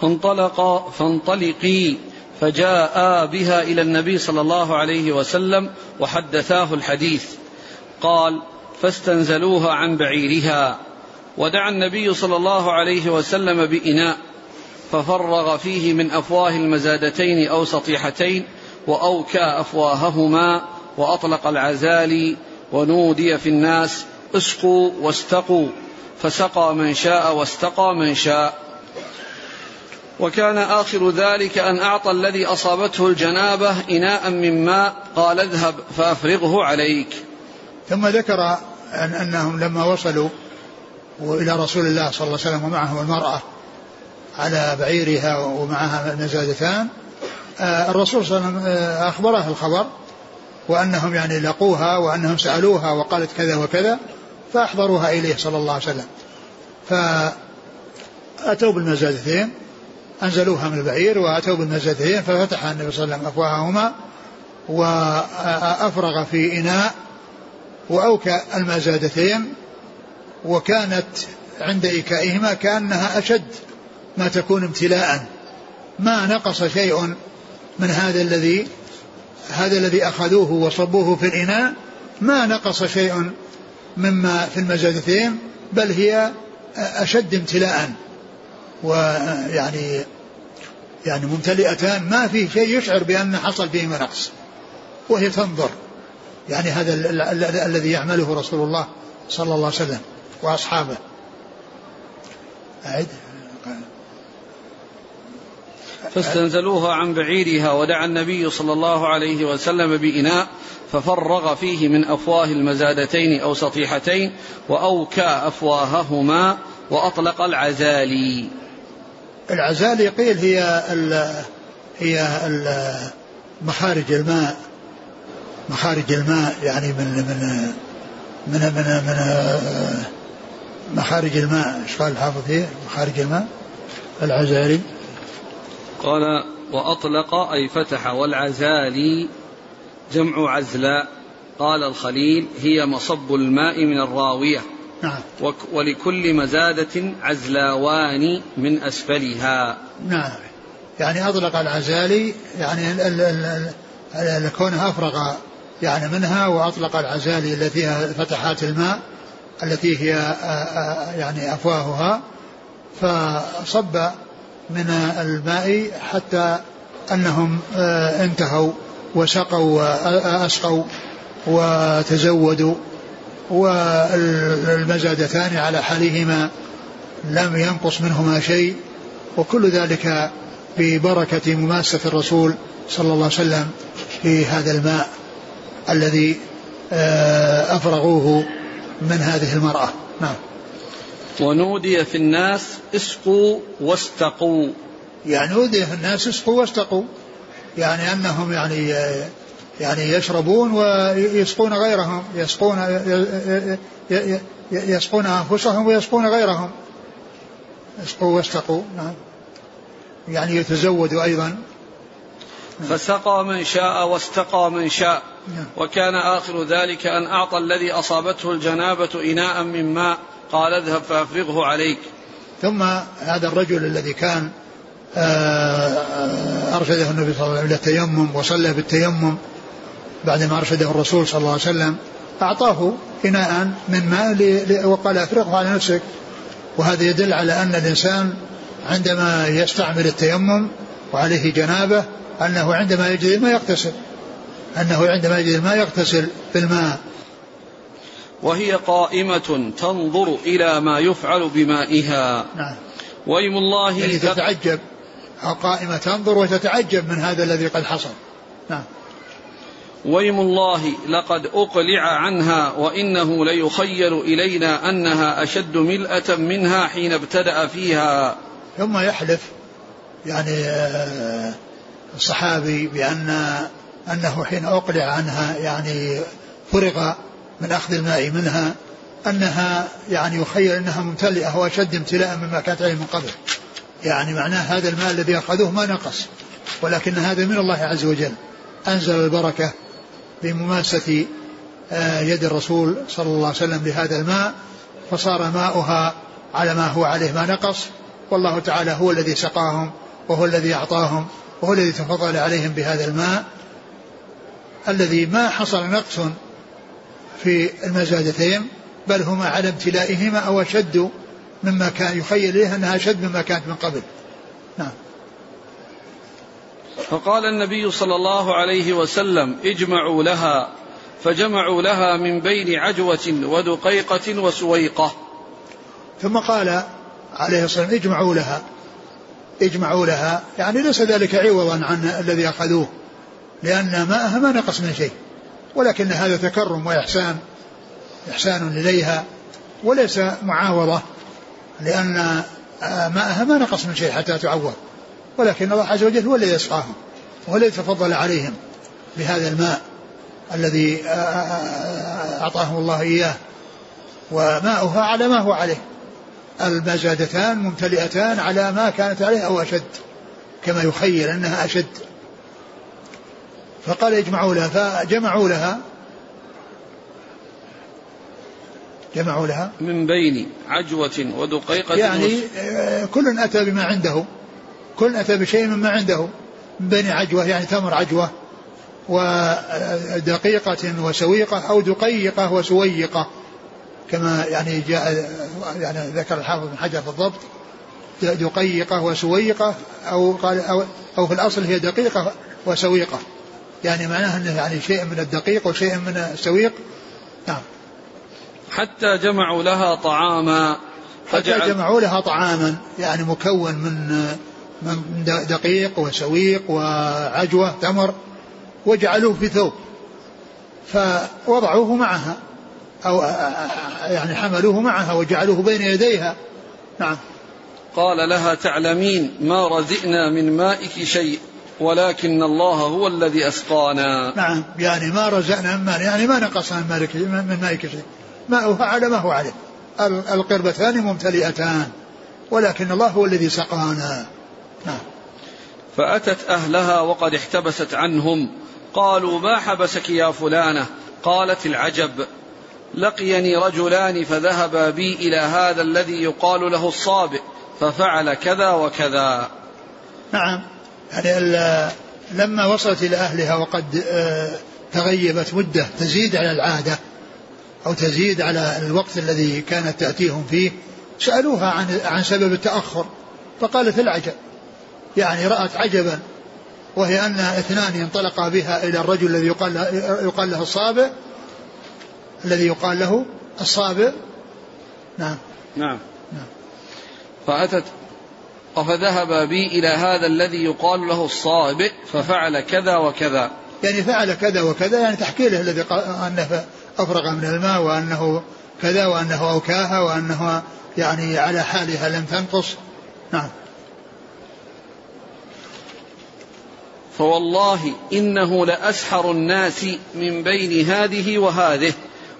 [SPEAKER 1] فانطلق فانطلقي فجاء بها إلى النبي صلى الله عليه وسلم وحدثاه الحديث. قال فاستنزلوها عن بعيرها. ودعا النبي صلى الله عليه وسلم بإناء ففرغ فيه من أفواه المزادتين أو سطيحتين وأوكى أفواههما وأطلق العزالي ونودي في الناس اسقوا واستقوا. فسقى من شاء واستقى من شاء. وكان آخر ذلك أن أعطى الذي أصابته الجنابة إناء من ماء قال اذهب فأفرغه عليك.
[SPEAKER 2] ثم ذكر أن أنهم لما وصلوا إلى رسول الله صلى الله عليه وسلم ومعهم المرأة على بعيرها ومعها مزادتان آه، الرسول صلى الله عليه وسلم آه، أخبره الخبر وأنهم يعني لقوها وأنهم سألوها وقالت كذا وكذا فأحضروها إليه صلى الله عليه وسلم. فأتوا بالمزادتين أنزلوها من البعير وأتوا بالمزادتين ففتح النبي صلى الله عليه وسلم أفواههما وأفرغ في إناء وأوكى المزادتين وكانت عند إيكائهما كأنها أشد ما تكون امتلاء. ما نقص شيء من هذا الذي هذا الذي أخذوه وصبوه في الإناء. ما نقص شيء مما في المزادتين بل هي أشد امتلاء. ويعني يعني ممتلئتان. ما في شيء يشعر بأن حصل فيهما نقص. وهي تنظر. يعني هذا الذي يعمله رسول الله صلى الله عليه وسلم وأصحابه. أعد.
[SPEAKER 1] فاستنزلوها عن بعيرها ودعا النبي صلى الله عليه وسلم بإناء ففرغ فيه من أفواه المزادتين أو سطيحتين وأوكى أفواههما وأطلق العزالي.
[SPEAKER 2] العزالي قيل هي ال هي ال مخارج الماء. مخارج الماء يعني من من من من, من مخارج الماء إيش قال الحافظ هي مخارج الماء العزالي
[SPEAKER 1] قال وأطلق أي فتح والعزالي جمع عزلاء قال الخليل هي مصب الماء من الراوية
[SPEAKER 2] نعم
[SPEAKER 1] ولكل مزادة عزلاوان من أسفلها
[SPEAKER 2] نعم يعني أطلق العزالي يعني كونه أفرغ يعني منها وأطلق العزالي التي هي فتحات الماء التي هي يعني أفواهها فصب من الماء حتى أنهم آه، انتهوا وسقوا وأسقوا وتزودوا والمزادتان على حالهما لم ينقص منهما شيء وكل ذلك ببركة مماسة الرسول صلى الله عليه وسلم في هذا الماء. الذي آه، أفرغوه من هذه المرأة. نعم.
[SPEAKER 1] ونودي في الناس اسقوا واستقوا.
[SPEAKER 2] يعني نودي في الناس اسقوا واستقوا. يعني أنهم يعني يعني يشربون ويسقون غيرهم يسقون يسقون أنفسهم ويسقون غيرهم. اسقوا واستقوا. نعم. يعني يتزود أيضا.
[SPEAKER 1] فسقى من شاء واستقى من شاء. نعم. وكان آخر ذلك أن أعطى الذي أصابته الجنابة إناء من ماء. قال اذهب فأفرغه عليك.
[SPEAKER 2] ثم هذا الرجل الذي كان آه، أرشده النبي صلى الله عليه وسلم إلى التيمم وصلى بالتيمم بعدما أرشده الرسول صلى الله عليه وسلم أعطاه إناء من ماء وقال أفرغه على نفسك. وهذا يدل على أن الإنسان عندما يستعمل التيمم وعليه جنابة أنه عندما يجد الماء يغتسل أنه عندما يجد الماء يغتسل بالماء.
[SPEAKER 1] وهي قائمة تنظر إلى ما يفعل بمائها.
[SPEAKER 2] نعم.
[SPEAKER 1] ويم الله
[SPEAKER 2] يعني تتعجب. قائمة تنظر وتتعجب من هذا الذي قد حصل. نعم.
[SPEAKER 1] ويم الله لقد أقلع عنها وإنه ليخيل إلينا أنها أشد ملأة منها حين ابتدأ فيها.
[SPEAKER 2] ثم يحلف. يعني آه، الصحابي بأن أنه حين أقلع عنها يعني فرغ من أخذ الماء منها أنها يعني يخيل أنها ممتلئة وأشد امتلاء مما كانت عليه من قبل. يعني معناه هذا الماء الذي أخذوه ما نقص ولكن هذا من الله عز وجل. أنزل البركة بمماسة آه، يد الرسول صلى الله عليه وسلم لهذا الماء فصار ماؤها على ما هو عليه ما نقص والله تعالى هو الذي سقاهم وهو الذي أعطاهم وهو الذي تفضل عليهم بهذا الماء الذي ما حصل نقص في المزادتين بل هما على امتلائهما أو أشد مما كان يخيل إليه أنها أشد مما كانت من قبل. نعم.
[SPEAKER 1] فقال النبي صلى الله عليه وسلم اجمعوا لها. فجمعوا لها من بين عجوة ودقيقة وسويقة.
[SPEAKER 2] ثم قال عليه الصلاة والسلام اجمعوا لها. اجمعوا لها. يعني ليس ذلك عوضا عن الذي أخذوه لأن ماءها ما نقص من شيء ولكن هذا تكرم وإحسان إحسان إليها وليس معاوضة لأن ماءها ما نقص من شيء حتى تعوض. ولكن الله عز وجل هو الذي يسقاهم هو الذي تفضل عليهم بهذا الماء الذي أعطاهم الله إياه وماؤها على ما هو عليه. المزادتان ممتلئتان على ما كانت عليه أو أشد كما يخيل أنها أشد. فقال اجمعوا لها فجمعوا لها. جمعوا لها.
[SPEAKER 1] من بين عجوة ودقيقة
[SPEAKER 2] يعني آه، كل أتى بما عنده. كل أتى بشيء مما عنده. من بين عجوة يعني تمر عجوة ودقيقة وسويقة أو دقيقة وسويقة. كما يعني جاء يعني ذكر الحافظ بن حجر بالضبط دقيقة وسويقة أو قال أو, أو في الأصل هي دقيقة وسويقة. يعني معناها أنه يعني شيء من الدقيق وشيء من السويق. نعم.
[SPEAKER 1] حتى جمعوا لها طعاما
[SPEAKER 2] حتى جمعوا لها طعاما يعني مكون من من دقيق وسويق وعجوة تمر وجعلوه في ثوب فوضعوه معها. أو يعني حملوه معها وجعلوه بين يديها. نعم.
[SPEAKER 1] قال لها تعلمين ما رزئنا من مائك شيء ولكن الله هو الذي أسقانا.
[SPEAKER 2] نعم. يعني ما رزقنا من ماء يعني ما نقص من مالك من مائك شيء. ماؤها على ما هو عليه القربتان ممتلئتان ولكن الله هو الذي سقانا. نعم.
[SPEAKER 1] فأتت أهلها وقد احتبست عنهم قالوا ما حبسك يا فلانة؟ قالت العجب. لقيني رجلان فذهبا بي إلى هذا الذي يقال له الصابئ ففعل كذا وكذا.
[SPEAKER 2] نعم. يعني لما وصلت إلى أهلها وقد آه، تغيبت مدة تزيد على العادة أو تزيد على الوقت الذي كانت تأتيهم فيه سألوها عن عن سبب التأخر فقالت العجب. يعني رأت عجبا وهي أن اثنان انطلقا بها إلى الرجل الذي يقال يقال له الصابئ الذي يقال له الصابئ نعم.
[SPEAKER 1] نعم. نعم. فأتت. فذهب بي إلى هذا الذي يقال له الصابئ ففعل كذا وكذا.
[SPEAKER 2] يعني فعل كذا وكذا يعني تحكي له الذي أنه أفرغ من الماء وأنه كذا وأنه أوكاها وأنه يعني على حالها لم تنقص. نعم.
[SPEAKER 1] فوالله إنه لأسحر الناس من بين هذه وهذه.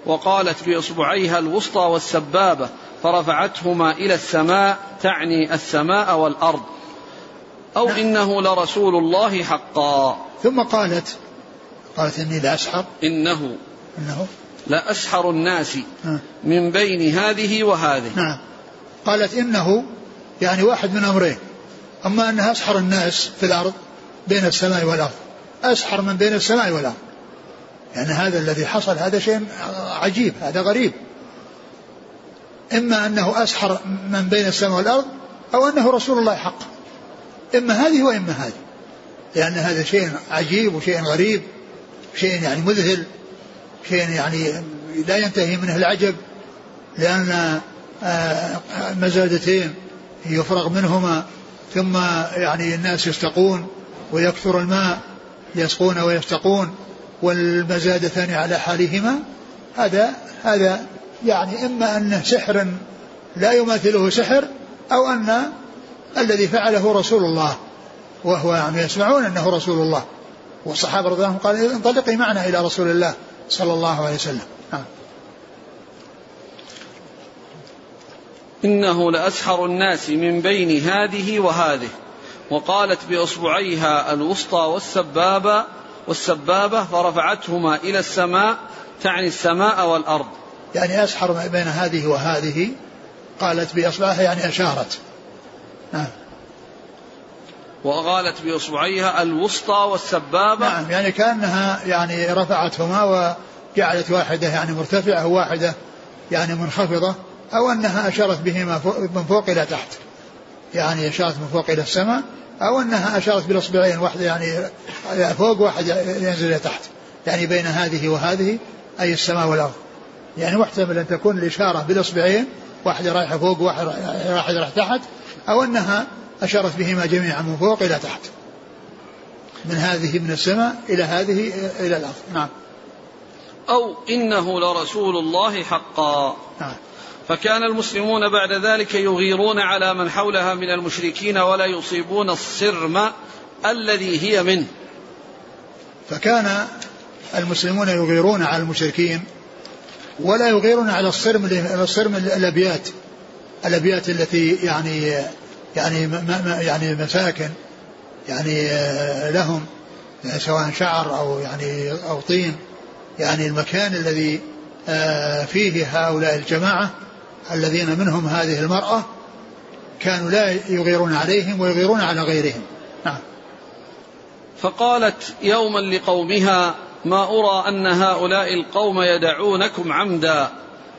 [SPEAKER 1] وقالت بإصبعيها الوسطى والسبابة فرفعتهما إلى السماء تعني السماء والأرض. أو نعم. إنه لرسول الله حقا.
[SPEAKER 2] ثم قالت قالت إني لأسحر
[SPEAKER 1] إنه
[SPEAKER 2] إنه.
[SPEAKER 1] لأسحر الناس من بين هذه وهذه.
[SPEAKER 2] نعم. قالت إنه يعني واحد من أمرين. أما أنها أسحر الناس في الأرض بين السماء والأرض. أسحر من بين السماء والأرض. يعني هذا الذي حصل هذا شيء عجيب هذا غريب. إما أنه أسحر من بين السماء والأرض أو أنه رسول الله حق. إما هذه وإما هذه. لأن هذا شيء عجيب وشيء غريب شيء يعني مذهل شيء يعني لا ينتهي منه العجب لأن آه، مزادتين يفرغ منهما ثم يعني الناس يستقون ويكثر الماء يسقون ويستقون والمزادتان على حالهما هذا هذا يعني إما أنه سحر لا يماثله سحر أو أن الذي فعله رسول الله وهو يعني يسمعون أنه رسول الله. والصحابة رضي الله عنهم قال انطلقي معنا إلى رسول الله صلى الله عليه وسلم. نعم.
[SPEAKER 1] إنه لأسحر الناس من بين هذه وهذه. وقالت بإصبعيها الوسطى والسبابة والسبابة فرفعتهما إلى السماء تعني السماء والأرض.
[SPEAKER 2] يعني أسحر بين هذه وهذه قالت بإصبعها يعني أشارت. نعم.
[SPEAKER 1] وقالت بإصبعيها الوسطى والسبابة.
[SPEAKER 2] نعم يعني كأنها يعني رفعتهما وجعلت واحدة يعني مرتفعة وواحدة يعني منخفضة أو أنها أشارت بهما من فوق إلى تحت. يعني أشارت من فوق إلى السماء أو أنها أشارت بالإصبعين واحدة يعني فوق واحدة ينزل إلى تحت. يعني بين هذه وهذه أي السماء والأرض. يعني محتمل أن تكون الإشارة بالإصبعين واحدة رايحة فوق وواحدة رايحة تحت أو أنها أشارت بهما جميعا من فوق إلى تحت. من هذه من السماء إلى هذه إلى الأرض. نعم.
[SPEAKER 1] أو إنه لرسول الله حقا. نعم. فكان المسلمون بعد ذلك يغيرون على من حولها من المشركين ولا يصيبون الصرم الذي هي منه.
[SPEAKER 2] فكان المسلمون يغيرون على المشركين ولا يغيرون على الصرم الصرم الأبيات. الأبيات التي يعني يعني يعني مساكن يعني لهم يعني سواء شعر أو يعني أو طين. يعني المكان الذي آه، فيه هؤلاء الجماعة الذين منهم هذه المرأة كانوا لا يغيرون عليهم ويغيرون على غيرهم. نعم.
[SPEAKER 1] فقالت يوما لقومها ما أرى أن هؤلاء القوم يدعونكم عمدا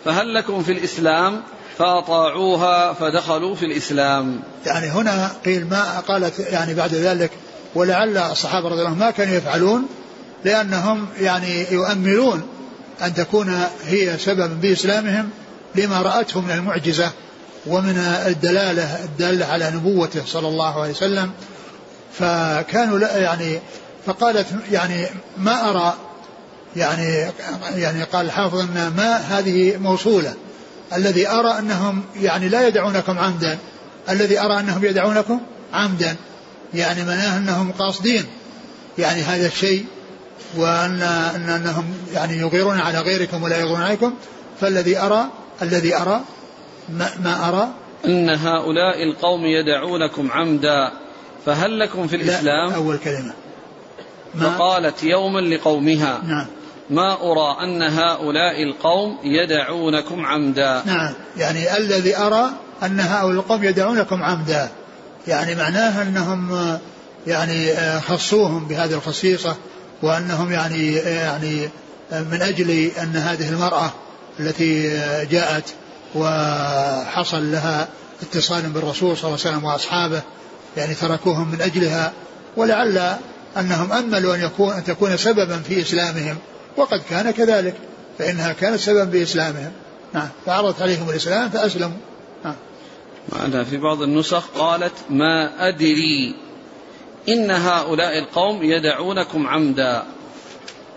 [SPEAKER 1] فهل لكم في الإسلام؟ فأطاعوها فدخلوا في الإسلام.
[SPEAKER 2] يعني هنا قيل ما قالت يعني بعد ذلك ولعل الصحابة رضي الله عنهم ما كانوا يفعلون لأنهم يعني يؤملون أن تكون هي سببا بإسلامهم لما رأته من المعجزة ومن الدلالة الدالة على نبوته صلى الله عليه وسلم. فكانوا يعني فقالت يعني ما أرى يعني يعني قال الحافظ أن ما هذه موصولة. الذي أرى أنهم يعني لا يدعونكم عمدا. الذي أرى أنهم يدعونكم عمدا. يعني معناه أنهم قاصدين. يعني هذا الشيء وأن أن أنهم يعني يغيرون على غيركم ولا يغيرون عليكم. فالذي أرى الذي أرى؟ ما, ما أرى؟
[SPEAKER 1] أن هؤلاء القوم يدعونكم عمدا فهل لكم في الإسلام؟
[SPEAKER 2] أول كلمة.
[SPEAKER 1] فقالت يوما لقومها نعم. ما أرى أن هؤلاء القوم يدعونكم عمدا؟
[SPEAKER 2] نعم. يعني الذي أرى أن هؤلاء القوم يدعونكم عمدا. يعني معناها أنهم يعني خصوهم بهذه الخصيصة وأنهم يعني يعني من أجل أن هذه المرأة التي جاءت وحصل لها اتصال بالرسول صلى الله عليه وسلم وأصحابه يعني تركوهم من أجلها ولعل أنهم أملوا أن, يكون أن تكون سببا في إسلامهم وقد كان كذلك فإنها كانت سببا بإسلامهم نعم فعرضت عليهم الإسلام فأسلموا. نعم.
[SPEAKER 1] معنى في بعض النسخ قالت ما أدري إن هؤلاء القوم يدعونكم عمدا.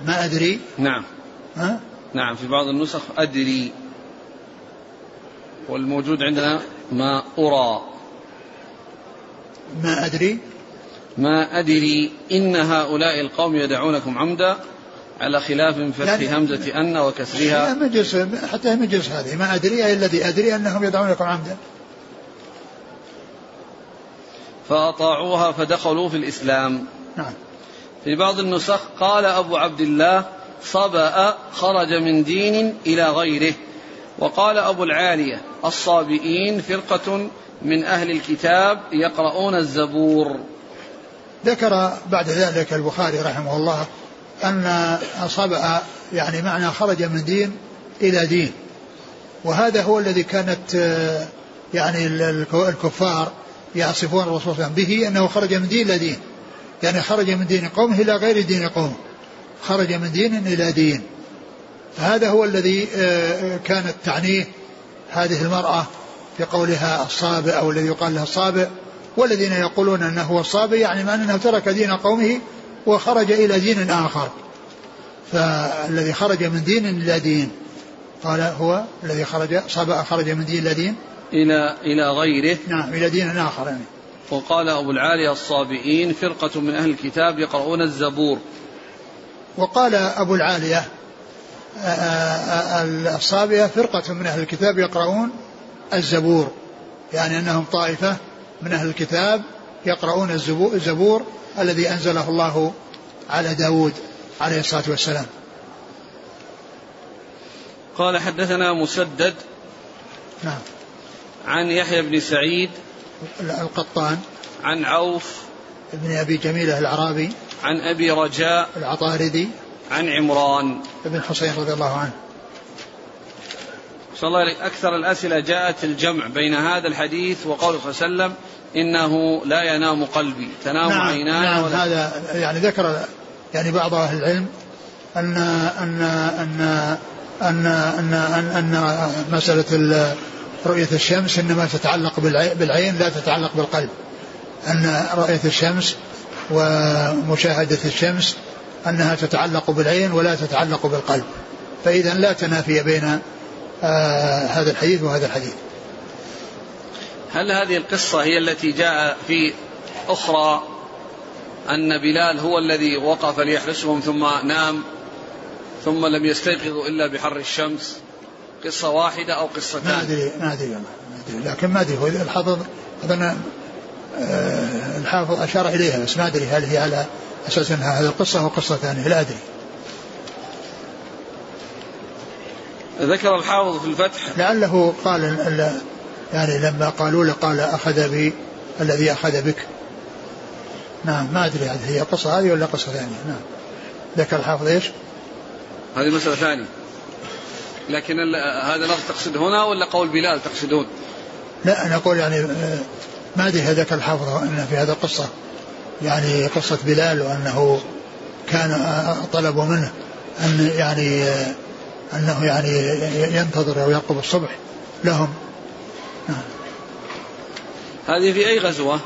[SPEAKER 2] ما أدري؟
[SPEAKER 1] نعم. ها؟ نعم في بعض النسخ أدري. والموجود عندنا ما أرى.
[SPEAKER 2] ما أدري.
[SPEAKER 1] ما أدري إن هؤلاء القوم يدعونكم عمدا على خلاف فتح يعني همزة أن وكسرها.
[SPEAKER 2] مجلس حتى مجلس هذه. ما أدري أي الذي أدري أنهم يدعونكم عمدا.
[SPEAKER 1] فأطاعوها فدخلوا في الإسلام.
[SPEAKER 2] نعم.
[SPEAKER 1] في بعض النسخ قال أبو عبد الله صبأ خرج من دين إلى غيره. وقال أبو العالية الصابئين فرقة من أهل الكتاب يقرؤون الزبور.
[SPEAKER 2] ذكر بعد ذلك البخاري رحمه الله أن صبأ يعني معنى خرج من دين إلى دين. وهذا هو الذي كانت يعني الكفار يصفون الرسول صلى الله عليه وسلم به أنه خرج من دين إلى دين. يعني خرج من دين قومه إلى غير دين قومه. خرج من دين إلى دين. فهذا هو الذي آه، كانت تعنيه هذه المرأة في قولها الصابئ أو الذي يقال لها الصابئ والذين يقولون أنه هو الصابئ يعني معنى أنه ترك دين قومه وخرج إلى دين آخر. فالذي خرج من دين إلى دين قال هو الذي خرج صابئ خرج من دين إلى دين؟
[SPEAKER 1] إلى إلى غيره؟
[SPEAKER 2] نعم إلى دين آخر يعني.
[SPEAKER 1] وقال أبو العالي الصابئين فرقة من أهل الكتاب يقرؤون الزبور.
[SPEAKER 2] وقال أبو العالية آه، آه، آه، الصابئة فرقة من أهل الكتاب يقرؤون الزبور يعني أنهم طائفة من أهل الكتاب يقرؤون الزبور الذي أنزله الله على داود عليه الصلاة والسلام.
[SPEAKER 1] قال حدثنا مسدد
[SPEAKER 2] نعم.
[SPEAKER 1] عن يحيى بن سعيد
[SPEAKER 2] القطان.
[SPEAKER 1] عن عوف
[SPEAKER 2] بن أبي جميلة الأعرابي
[SPEAKER 1] عن أبي رجاء
[SPEAKER 2] العطاردي
[SPEAKER 1] عن عمران.
[SPEAKER 2] بن حسين رضي الله عنه.
[SPEAKER 1] صلى الله أكثر الأسئلة جاءت الجمع بين هذا الحديث وقوله صلى الله عليه وسلم إنه لا ينام قلبي. تنام
[SPEAKER 2] نعم
[SPEAKER 1] عيناي
[SPEAKER 2] نعم هذا يعني ذكر يعني بعض أهل العلم أن أن أن أن أن أن, أن مسألة رؤية الشمس إنما تتعلق بالعين لا تتعلق بالقلب. أن رؤية الشمس ومشاهدة الشمس أنها تتعلق بالعين ولا تتعلق بالقلب. فإذا لا تنافي بين آه هذا الحديث وهذا الحديث.
[SPEAKER 1] هل هذه القصة هي التي جاء في أخرى أن بلال هو الذي وقف ليحرسهم ثم نام ثم لم يستيقظوا إلا بحر الشمس؟ قصة واحدة أو قصتان؟
[SPEAKER 2] ما أدري ما أدري لكن ما أدري هو الحافظ أظن الحافظ أشار إليها بس ما أدري هل هي على أساس أنها هذه القصة أو قصة ثانية لا أدري.
[SPEAKER 1] ذكر الحافظ في الفتح.
[SPEAKER 2] لعله قال يعني لما قالوا له قال أخذ بي الذي أخذ بك. نعم ما أدري هذه هي قصة هذه ولا قصة ثانية. نعم. ذكر الحافظ إيش؟
[SPEAKER 1] هذه مسألة ثانية. لكن هذا لفظ تقصد هنا ولا قول بلال تقصدون؟
[SPEAKER 2] لا أنا أقول يعني آه، ما أدري هذاك الحافظ أن في هذا القصة يعني قصة بلال وأنه كان طلبوا منه أن يعني أنه يعني ينتظر أو يرقب الصبح لهم.
[SPEAKER 1] هذه في أي غزوة؟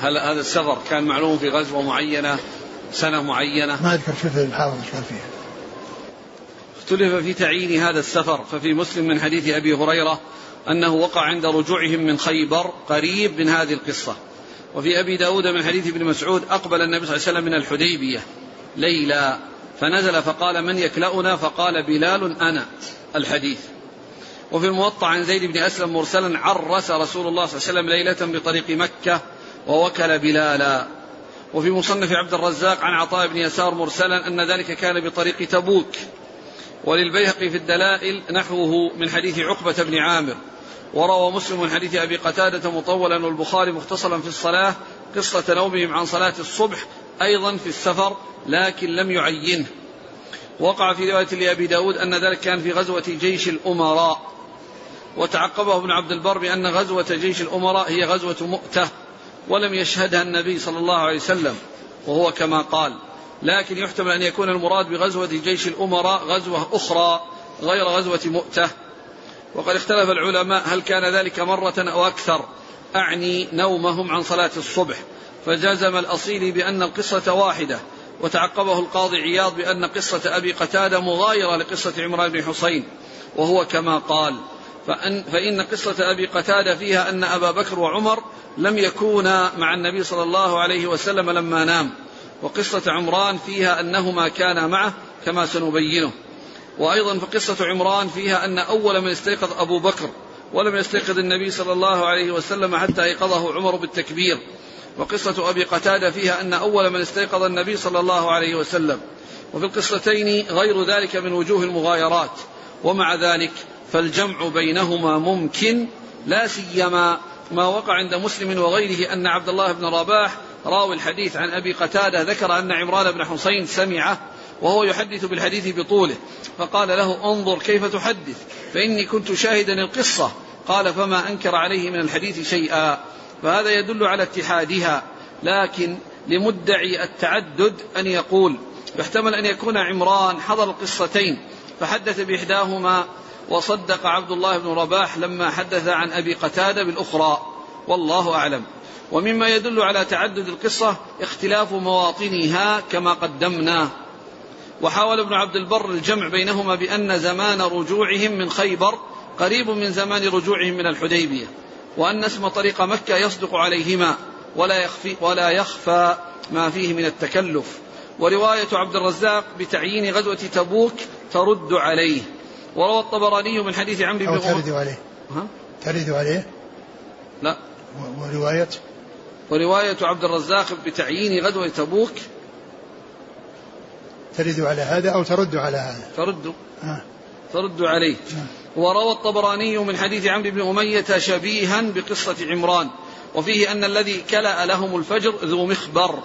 [SPEAKER 1] هل هذا السفر كان معلوم في غزوة معينة سنة معينة؟
[SPEAKER 2] ما أذكر شوف الحافظ إيش قال فيها.
[SPEAKER 1] اختلف في تعيين هذا السفر ففي مسلم من حديث أبي هريرة أنه وقع عند رجوعهم من خيبر قريب من هذه القصة. وفي أبي داود من حديث ابن مسعود أقبل النبي صلى الله عليه وسلم من الحديبية ليلا فنزل فقال من يكلأنا؟ فقال بلال أنا الحديث. وفي الموطأ عن زيد بن أسلم مرسلا عرس رسول الله صلى الله عليه وسلم ليلة بطريق مكة ووكل بلالا. وفي مصنف عبد الرزاق عن عطاء بن يسار مرسلا أن ذلك كان بطريق تبوك. وللبيهقي في الدلائل نحوه من حديث عقبة بن عامر. وروى مسلم من حديث أبي قتادة مطولا والبخاري مختصرا في الصلاة قصة نومهم عن صلاة الصبح أيضا في السفر لكن لم يعينه. وقع في رواية لأبي داود أن ذلك كان في غزوة جيش الأمراء. وتعقبه ابن عبد البر بأن غزوة جيش الأمراء هي غزوة مؤتة ولم يشهدها النبي صلى الله عليه وسلم وهو كما قال. لكن يحتمل أن يكون المراد بغزوة جيش الأمراء غزوة أخرى غير غزوة مؤتة. وقد اختلف العلماء هل كان ذلك مرة أو أكثر. أعني نومهم عن صلاة الصبح. فجزم الأصيل بأن القصة واحدة وتعقبه القاضي عياض بأن قصة أبي قتادة مغايرة لقصة عمران بن حسين. وهو كما قال فأن, فإن قصة أبي قتادة فيها أن أبا بكر وعمر لم يكونا مع النبي صلى الله عليه وسلم لما نام. وقصة عمران فيها أنهما كانا معه كما سنبينه. وأيضا فقصة عمران فيها أن أول من استيقظ أبو بكر ولم يستيقظ النبي صلى الله عليه وسلم حتى أيقظه عمر بالتكبير. وقصة أبي قتادة فيها أن أول من استيقظ النبي صلى الله عليه وسلم. وفي القصتين غير ذلك من وجوه المغايرات. ومع ذلك فالجمع بينهما ممكن لا سيما ما وقع عند مسلم وغيره أن عبد الله بن رباح راوي الحديث عن أبي قتادة ذكر أن عمران بن حسين سمعه وهو يحدث بالحديث بطوله. فقال له انظر كيف تحدث فإني كنت شاهدا القصة. قال فما أنكر عليه من الحديث شيئا. فهذا يدل على اتحادها. لكن لمدعي التعدد أن يقول يحتمل أن يكون عمران حضر القصتين فحدث بإحداهما وصدق عبد الله بن رباح لما حدث عن أبي قتادة بالأخرى. والله أعلم. ومما يدل على تعدد القصة اختلاف مواطنها كما قدمنا. وحاول ابن عبد البر الجمع بينهما بأن زمان رجوعهم من خيبر قريب من زمان رجوعهم من الحديبية وأن اسم طريق مكة يصدق عليهما ولا يخفي ولا يخفى ما فيه من التكلف. ورواية عبد الرزاق بتعيين غزوة تبوك ترد عليه. وروى الطبراني من حديث عمرو بن
[SPEAKER 2] ترد عليه. ها؟ ترد عليه؟
[SPEAKER 1] لا.
[SPEAKER 2] ورواية؟
[SPEAKER 1] ورواية عبد الرزاق بتعيين غزوة تبوك
[SPEAKER 2] ترد على هذا أو ترد على هذا؟
[SPEAKER 1] ترد. آه. ترد عليه. آه. وروى الطبراني من حديث عمرو بن أمية شبيها بقصة عمران وفيه أن الذي كلأ لهم الفجر ذو مخبر.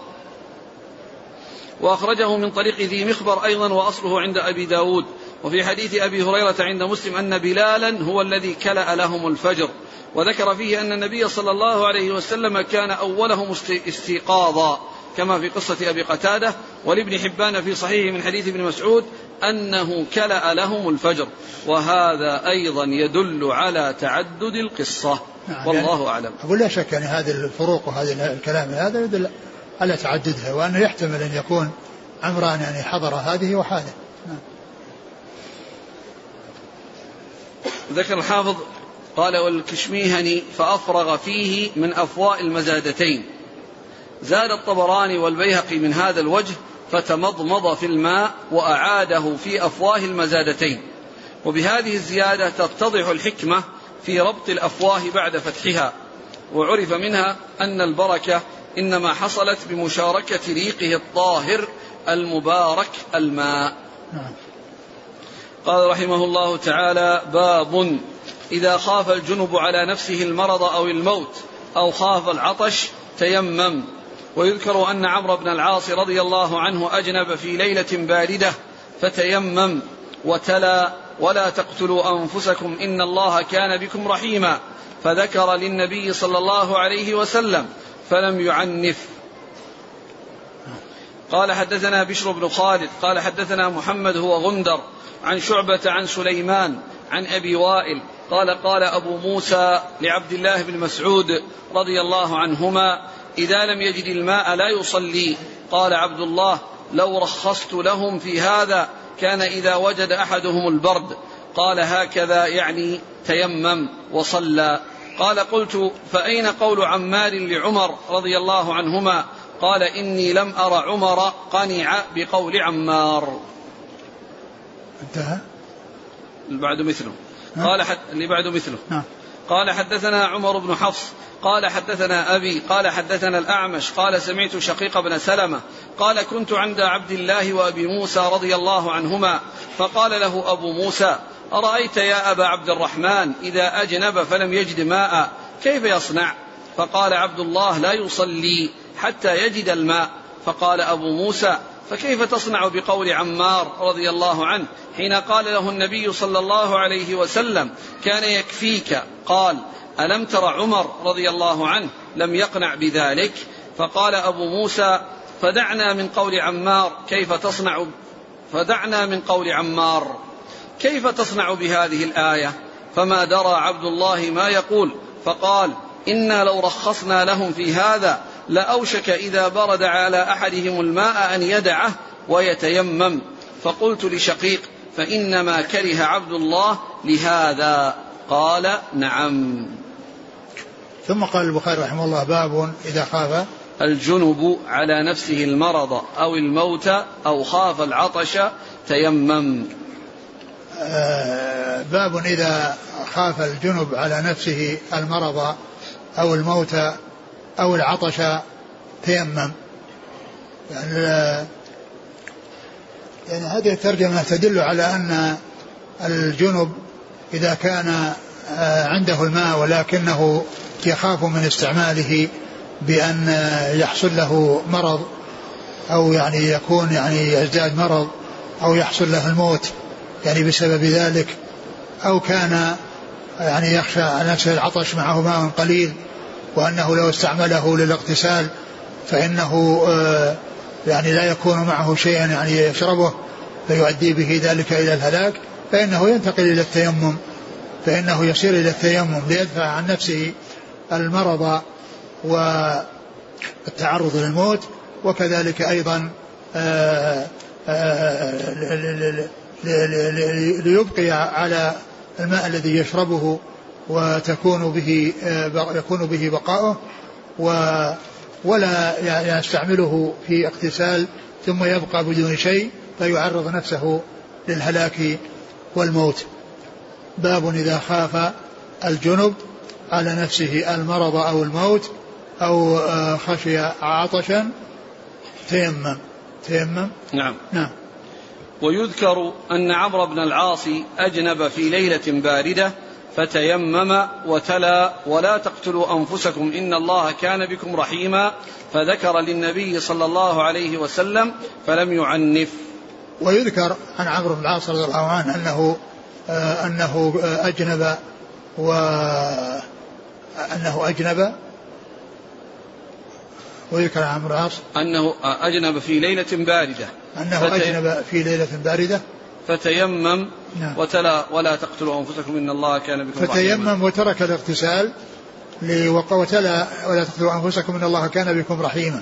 [SPEAKER 1] وأخرجه من طريق ذي مخبر أيضا وأصله عند أبي داود. وفي حديث أبي هريرة عند مسلم أن بلالا هو الذي كلأ لهم الفجر. وذكر فيه أن النبي صلى الله عليه وسلم كان أولهم استيقاظا. كما في قصة أبي قتادة ولابن حبان في صحيح من حديث ابن مسعود أنه كلأ لهم الفجر وهذا أيضا يدل على تعدد القصة. نعم والله يعني أعلم.
[SPEAKER 2] أقول لا شك يعني هذه الفروق وهذا الكلام هذا يدل على تعددها وأنه يحتمل أن يكون عمران يعني حضر هذه وهذا.
[SPEAKER 1] ذكر الحافظ قال والكشميهني فأفرغ فيه من أفواء المزادتين. زاد الطبراني والبيهقي من هذا الوجه فتمضمض في الماء وأعاده في أفواه المزادتين. وبهذه الزيادة تتضح الحكمة في ربط الأفواه بعد فتحها وعرف منها أن البركة إنما حصلت بمشاركة ريقه الطاهر المبارك الماء. نعم. قال رحمه الله تعالى باب إذا خاف الجنب على نفسه المرض أو الموت أو خاف العطش تيمم. ويذكر أن عمرو بن العاص رضي الله عنه أجنب في ليلة باردة فتيمم وتلا ولا تقتلوا أنفسكم إن الله كان بكم رحيما. فذكر للنبي صلى الله عليه وسلم فلم يعنف. قال حدثنا بشر بن خالد قال حدثنا محمد هو غندر عن شعبة عن سليمان عن أبي وائل قال قال أبو موسى لعبد الله بن مسعود رضي الله عنهما إذا لم يجد الماء لا يصلي. قال عبد الله لو رخصت لهم في هذا كان إذا وجد أحدهم البرد. قال هكذا يعني تيمم وصلى. قال قلت فأين قول عمار لعمر رضي الله عنهما؟ قال إني لم أر عمر قنع بقول عمار.
[SPEAKER 2] انتهى؟
[SPEAKER 1] بعد مثله. قال حد اللي بعده مثله. نعم. قال حدثنا عمر بن حفص قال حدثنا أبي قال حدثنا الأعمش قال سمعت شقيق بن سلمة قال كنت عند عبد الله وأبي موسى رضي الله عنهما فقال له أبو موسى أرأيت يا أبا عبد الرحمن إذا أجنب فلم يجد ماء كيف يصنع؟ فقال عبد الله لا يصلي حتى يجد الماء. فقال أبو موسى فكيف تصنع بقول عمار رضي الله عنه؟ حين قال له النبي صلى الله عليه وسلم كان يكفيك. قال ألم تر عمر رضي الله عنه لم يقنع بذلك؟ فقال أبو موسى فدعنا من قول عمار كيف تصنع فدعنا من قول عمار. كيف تصنع بهذه الآية؟ فما درى عبد الله ما يقول. فقال إنا لو رخصنا لهم في هذا لأوشك إذا برد على أحدهم الماء أن يدعه ويتيمم. فقلت لشقيق فإنما كره عبد الله لهذا. قال نعم.
[SPEAKER 2] ثم قال البخاري رحمه الله باب إذا خاف.
[SPEAKER 1] الجنب على نفسه المرض أو الموت أو خاف العطش تيمم.
[SPEAKER 2] آه، باب إذا خاف الجنب على نفسه المرض أو الموت أو العطش تيمم. يعني يعني هذه الترجمة تدل على أن الجنب إذا كان آه، عنده الماء ولكنه يخاف من استعماله بأن يحصل له مرض أو يعني يكون يعني يزداد مرض أو يحصل له الموت يعني بسبب ذلك أو كان يعني يخشى على نفسه العطش معه ماء قليل وأنه لو استعمله للاغتسال فإنه آه، يعني لا يكون معه شيء يعني يشربه فيؤدي به ذلك إلى الهلاك فإنه ينتقل إلى التيمم فإنه يصير إلى التيمم ليدفع عن نفسه المرض والتعرض للموت وكذلك أيضا آه، آه، ليبقي على الماء الذي يشربه وتكون به آه، يكون به بقاؤه ولا يستعمله في اغتسال ثم يبقى بدون شيء فيعرض نفسه للهلاك والموت. باب إذا خاف الجنب على نفسه المرض أو الموت أو آه، خشي عطشا تيمم. تيمم؟
[SPEAKER 1] نعم.
[SPEAKER 2] نعم.
[SPEAKER 1] ويذكر أن عمرو بن العاص أجنب في ليلة باردة فتيمم وتلا ولا تقتلوا أنفسكم إن الله كان بكم رحيما فذكر للنبي صلى الله عليه وسلم فلم يعنف.
[SPEAKER 2] ويذكر عن عمرو بن العاص رضي الله عنه أنه آه أنه أجنب و أنه أجنب. ويذكر عن عمرو العاص
[SPEAKER 1] أنه أجنب في ليلة باردة.
[SPEAKER 2] أنه فتي... أجنب في ليلة باردة.
[SPEAKER 1] فتيمم نعم. وتلا ولا تقتلوا أنفسكم إن الله كان بكم
[SPEAKER 2] فتيمم رحيما. وترك الاغتسال وتلا ولا تقتلوا أنفسكم إن الله كان بكم رحيما.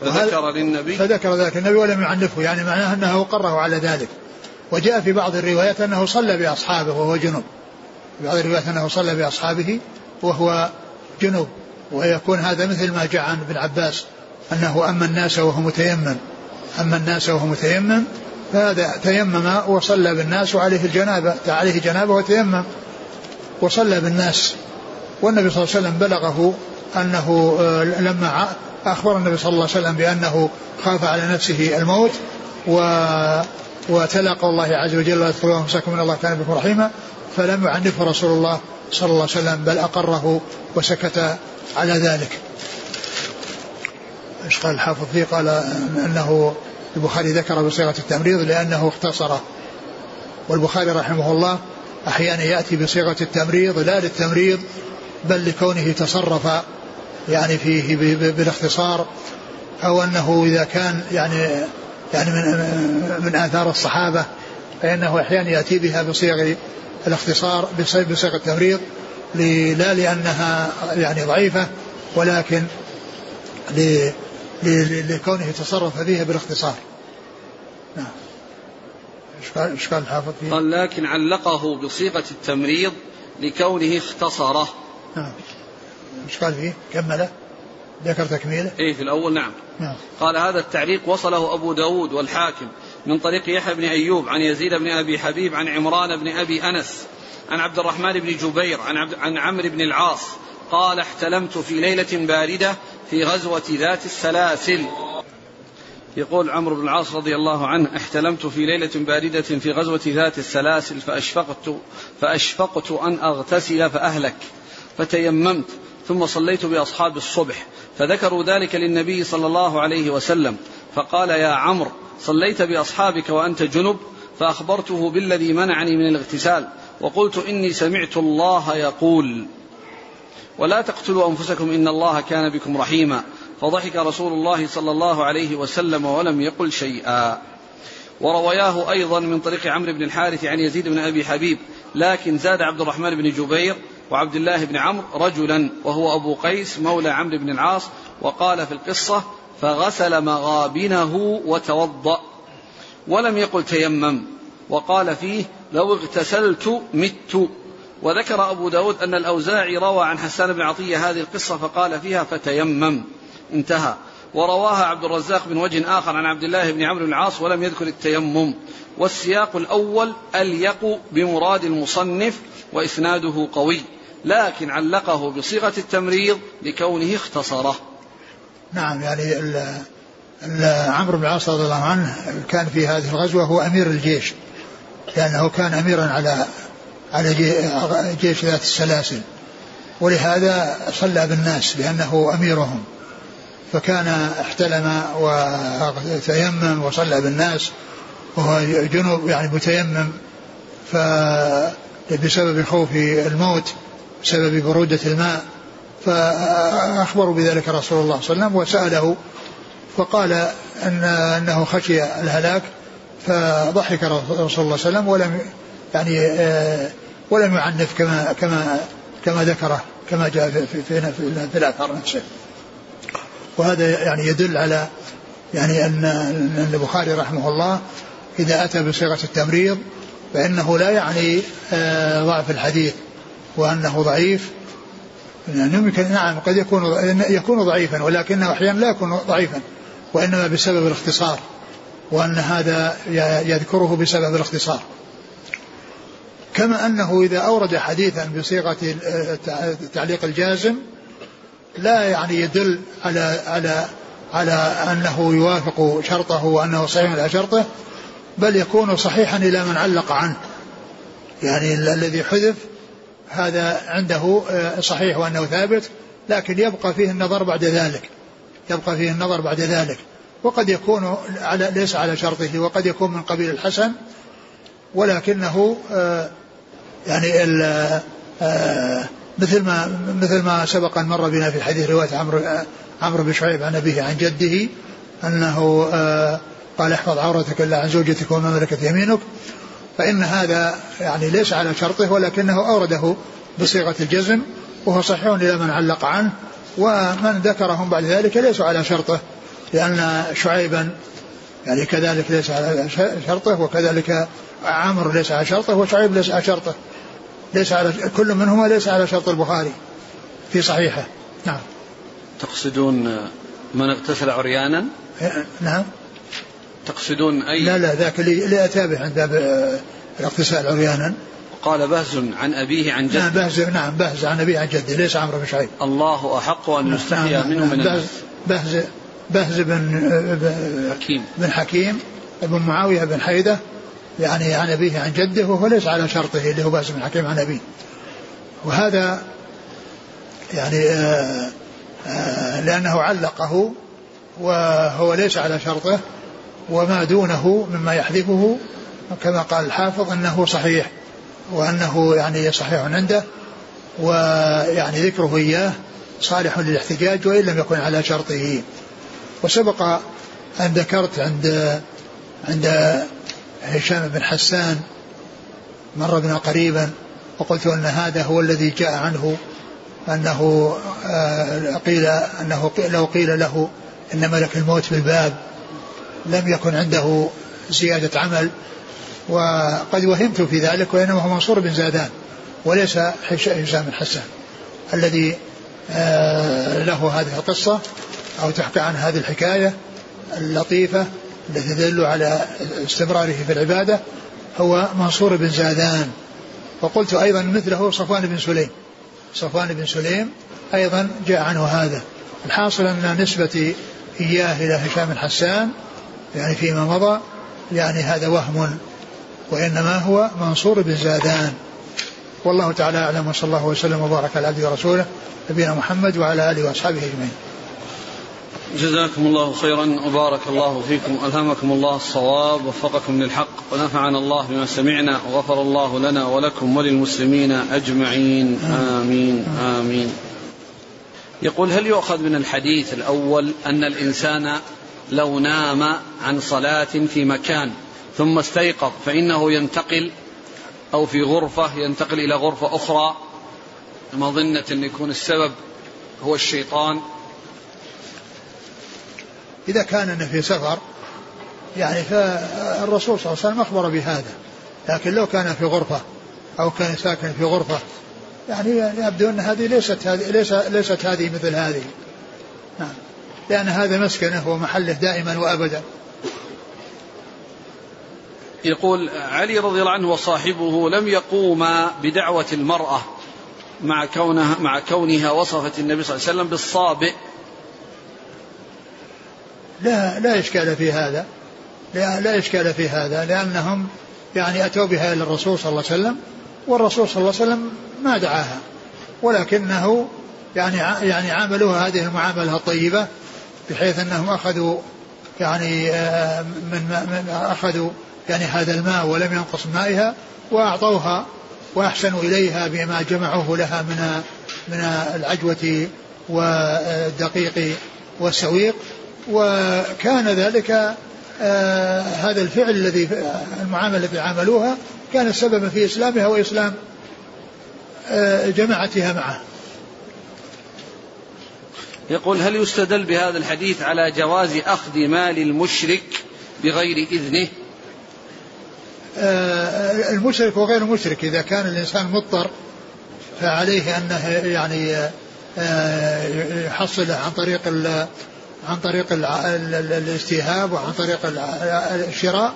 [SPEAKER 1] فذكر للنبي
[SPEAKER 2] فذكر ذلك. النبي ولم يعنفه يعني معناه أنه أقره على ذلك. وجاء في بعض الروايات أنه صلى بأصحابه وهو جنوب. في بعض الروايات أنه صلى بأصحابه وهو جنوب. ويكون هذا مثل ما جاء عن ابن عباس أنه أما الناس وهو متيمم. أما الناس وهو متيمم فهذا تيمم وصلى بالناس وعليه الجنابة عليه جنابة وتيمم وصلى بالناس والنبي صلى الله عليه وسلم بلغه أنه آه، لما أخبر النبي صلى الله عليه وسلم بأنه خاف على نفسه الموت و وتلا قول الله عز وجل لا تدخلوا إن الله كان بكم رحيما فلم يعنفه رسول الله صلى الله عليه وسلم بل أقره وسكت على ذلك. إيش قال الحافظ فيه؟ قال أنه البخاري ذكر بصيغة التمريض لأنه اختصره. والبخاري رحمه الله أحيانا يأتي بصيغة التمريض لا للتمريض بل لكونه تصرف يعني فيه بالاختصار أو أنه إذا كان يعني يعني من من آثار الصحابة فإنه أحيانا يأتي بها بصيغ الاختصار بصيغ التمريض لا لأنها يعني ضعيفة ولكن لكونه تصرف فيها بالاختصار. نعم. إيش قال الحافظ فيه؟
[SPEAKER 1] قال لكن علقه بصيغة التمريض لكونه اختصره.
[SPEAKER 2] نعم. إيش قال فيه؟ كمله. ذكر تكميله.
[SPEAKER 1] إيه في الأول نعم. نعم. قال هذا التعليق وصله أبو داود والحاكم من طريق يحيى بن أيوب عن يزيد بن أبي حبيب عن عمران بن أبي أنس عن عبد الرحمن بن جبير عن عبد عن عمرو بن العاص قال احتلمت في ليلة باردة في غزوة ذات السلاسل. يقول عمرو بن العاص رضي الله عنه احتلمت في ليلة باردة في غزوة ذات السلاسل فأشفقت فأشفقت أن أغتسل فأهلك فتيممت ثم صليت بأصحاب الصبح فذكروا ذلك للنبي صلى الله عليه وسلم فقال يا عمرو صليت بأصحابك وأنت جنب فأخبرته بالذي منعني من الاغتسال وقلت إني سمعت الله يقول ولا تقتلوا أنفسكم إن الله كان بكم رحيما. فضحك رسول الله صلى الله عليه وسلم ولم يقل شيئا. ورواياه أيضا من طريق عمرو بن الحارث عن يزيد بن أبي حبيب لكن زاد عبد الرحمن بن جبير وعبد الله بن عمرو رجلا وهو أبو قيس مولى عمرو بن العاص وقال في القصة فغسل مغابنه وتوضأ. ولم يقل تيمم وقال فيه لو اغتسلت مت. وذكر أبو داود أن الأوزاعي روى عن حسان بن عطية هذه القصة فقال فيها فتيمم. انتهى. ورواها عبد الرزاق من وجه آخر عن عبد الله بن عمرو العاص ولم يذكر التيمم. والسياق الأول أليق بمراد المصنف وإسناده قوي لكن علقه بصيغة التمريض لكونه اختصره.
[SPEAKER 2] نعم يعني عمرو بن العاص رضي الله عنه كان في هذه الغزوة هو أمير الجيش لأنه كان أميرا على على جيش ذات السلاسل. ولهذا صلى بالناس لأنه أميرهم. فكان احتلم وتيمم وصلى بالناس. وهو جنوب يعني متيمم. ف بسبب خوف الموت بسبب برودة الماء. فأخبروا بذلك رسول الله صلى الله عليه وسلم وسأله. فقال أن أنه خشي الهلاك فضحك رسول الله صلى الله عليه وسلم ولم يعني آه، ولم يعنف كما كما كما ذكره كما جاء في في, في, في الاثر نفسه. وهذا يعني يدل على يعني أن أن البخاري رحمه الله إذا أتى بصيغة التمريض فإنه لا يعني آه، ضعف الحديث وأنه ضعيف يعني يمكن نعم قد يكون يكون ضعيفا ولكنه أحيانا لا يكون ضعيفا وإنما بسبب الاختصار وأن هذا يذكره بسبب الاختصار كما أنه إذا أورد حديثا بصيغة التعليق الجازم لا يعني يدل على على على أنه يوافق شرطه وأنه صحيح على شرطه بل يكون صحيحا إلى من علق عنه. يعني الذي حذف هذا عنده آه، صحيح وأنه ثابت لكن يبقى فيه النظر بعد ذلك. يبقى فيه النظر بعد ذلك. وقد يكون على ليس على شرطه وقد يكون من قبيل الحسن ولكنه آه، يعني آه، مثل ما مثل ما سبق أن مر بنا في حديث رواية عمرو عمرو بن شعيب عن أبيه عن جده أنه قال احفظ عورتك إلا عن زوجتك وما ملكت يمينك. فإن هذا يعني ليس على شرطه ولكنه أورده بصيغة الجزم وهو صحيح إلى من علق عنه ومن ذكرهم بعد ذلك ليسوا على شرطه لأن شعيبا يعني كذلك ليس على شرطه وكذلك عمرو ليس على شرطه وشعيب ليس على شرطه. ليس على كل منهما ليس على شرط البخاري في صحيحه. نعم.
[SPEAKER 1] تقصدون من اغتسل عريانا؟
[SPEAKER 2] إيه، نعم.
[SPEAKER 1] تقصدون أي
[SPEAKER 2] لا لا ذاك اللي أتابع عند باب الاغتسال عريانا.
[SPEAKER 1] قال بهز عن أبيه عن جده.
[SPEAKER 2] نعم بهز نعم بهز عن أبيه عن جده ليس عمرو بن شعيب.
[SPEAKER 1] الله أحق أن نعم، يستحيا نعم منه من
[SPEAKER 2] بهز بهز بهز بن
[SPEAKER 1] حكيم.
[SPEAKER 2] بن حكيم بن معاوية بن حيدة يعني عن أبيه عن جده وهو ليس على شرطه اللي هو بهز بن حكيم عن أبيه. وهذا يعني آآ آآ لأنه علقه وهو ليس على شرطه وما دونه مما يحذفه كما قال الحافظ أنه صحيح وأنه يعني صحيح عنده ويعني ذكره إياه صالح للاحتجاج وإن لم يكن على شرطه. وسبق أن ذكرت عند عند هشام بن حسان مر بنا قريبا وقلت أن هذا هو الذي جاء عنه أنه آه، قيل أنه لو قيل له إن ملك الموت في الباب لم يكن عنده زيادة عمل وقد وهمت في ذلك وإنما هو منصور بن زادان وليس هشام بن حسان الذي آه، له هذه القصة أو تحكى عن هذه الحكاية اللطيفة. التي تدل على استمراره في العبادة هو منصور بن زادان. وقلت أيضا مثله صفوان بن سليم. صفوان بن سليم أيضا جاء عنه هذا. الحاصل أن نسبة إياه إلى هشام بن حسان يعني فيما مضى يعني هذا وهم وإنما هو منصور بن زادان. والله تعالى أعلم وصلى الله وسلم وبارك على عبده ورسوله نبينا محمد وعلى آله وأصحابه أجمعين.
[SPEAKER 1] جزاكم الله خيرا وبارك الله فيكم. ألهمكم الله الصواب وفقكم للحق ونفعنا الله بما سمعنا وغفر الله لنا ولكم وللمسلمين أجمعين. آمين آمين. يقول هل يؤخذ من الحديث الأول أن الإنسان لو نام عن صلاة في مكان ثم استيقظ فإنه ينتقل أو في غرفة ينتقل إلى غرفة أخرى؟ مظنة أن يكون السبب هو الشيطان.
[SPEAKER 2] إذا كان في سفر يعني فالرسول صلى الله عليه وسلم أخبر بهذا. لكن لو كان في غرفة أو كان ساكن في غرفة يعني يبدو أن هذه ليست هذه ليست, ليست هذه مثل هذه. نعم. لأن هذا مسكنه ومحله دائما وأبدا.
[SPEAKER 1] يقول علي رضي الله عنه وصاحبه لم يقوما بدعوة المرأة مع كونها مع كونها وصفت النبي صلى الله عليه وسلم بالصابئ.
[SPEAKER 2] لا لا إشكال في هذا. لا, لا إشكال في هذا لأنهم يعني أتوا بها إلى الرسول صلى الله عليه وسلم والرسول صلى الله عليه وسلم ما دعاها ولكنه يعني يعني عاملوها هذه المعاملة الطيبة بحيث أنهم أخذوا يعني آه، من, من أخذوا يعني هذا الماء ولم ينقص مائها وأعطوها وأحسنوا إليها بما جمعوه لها من من العجوة والدقيق والسويق. وكان ذلك آه هذا الفعل الذي المعاملة التي عاملوها كان سببا في إسلامها وإسلام آه جماعتها معه.
[SPEAKER 1] يقول هل يستدل بهذا الحديث على جواز أخذ مال المشرك بغير إذنه؟
[SPEAKER 2] آه المشرك وغير المشرك إذا كان الإنسان مضطر فعليه أنه يعني آه يحصله عن طريق عن طريق الاستيهاب وعن طريق الشراء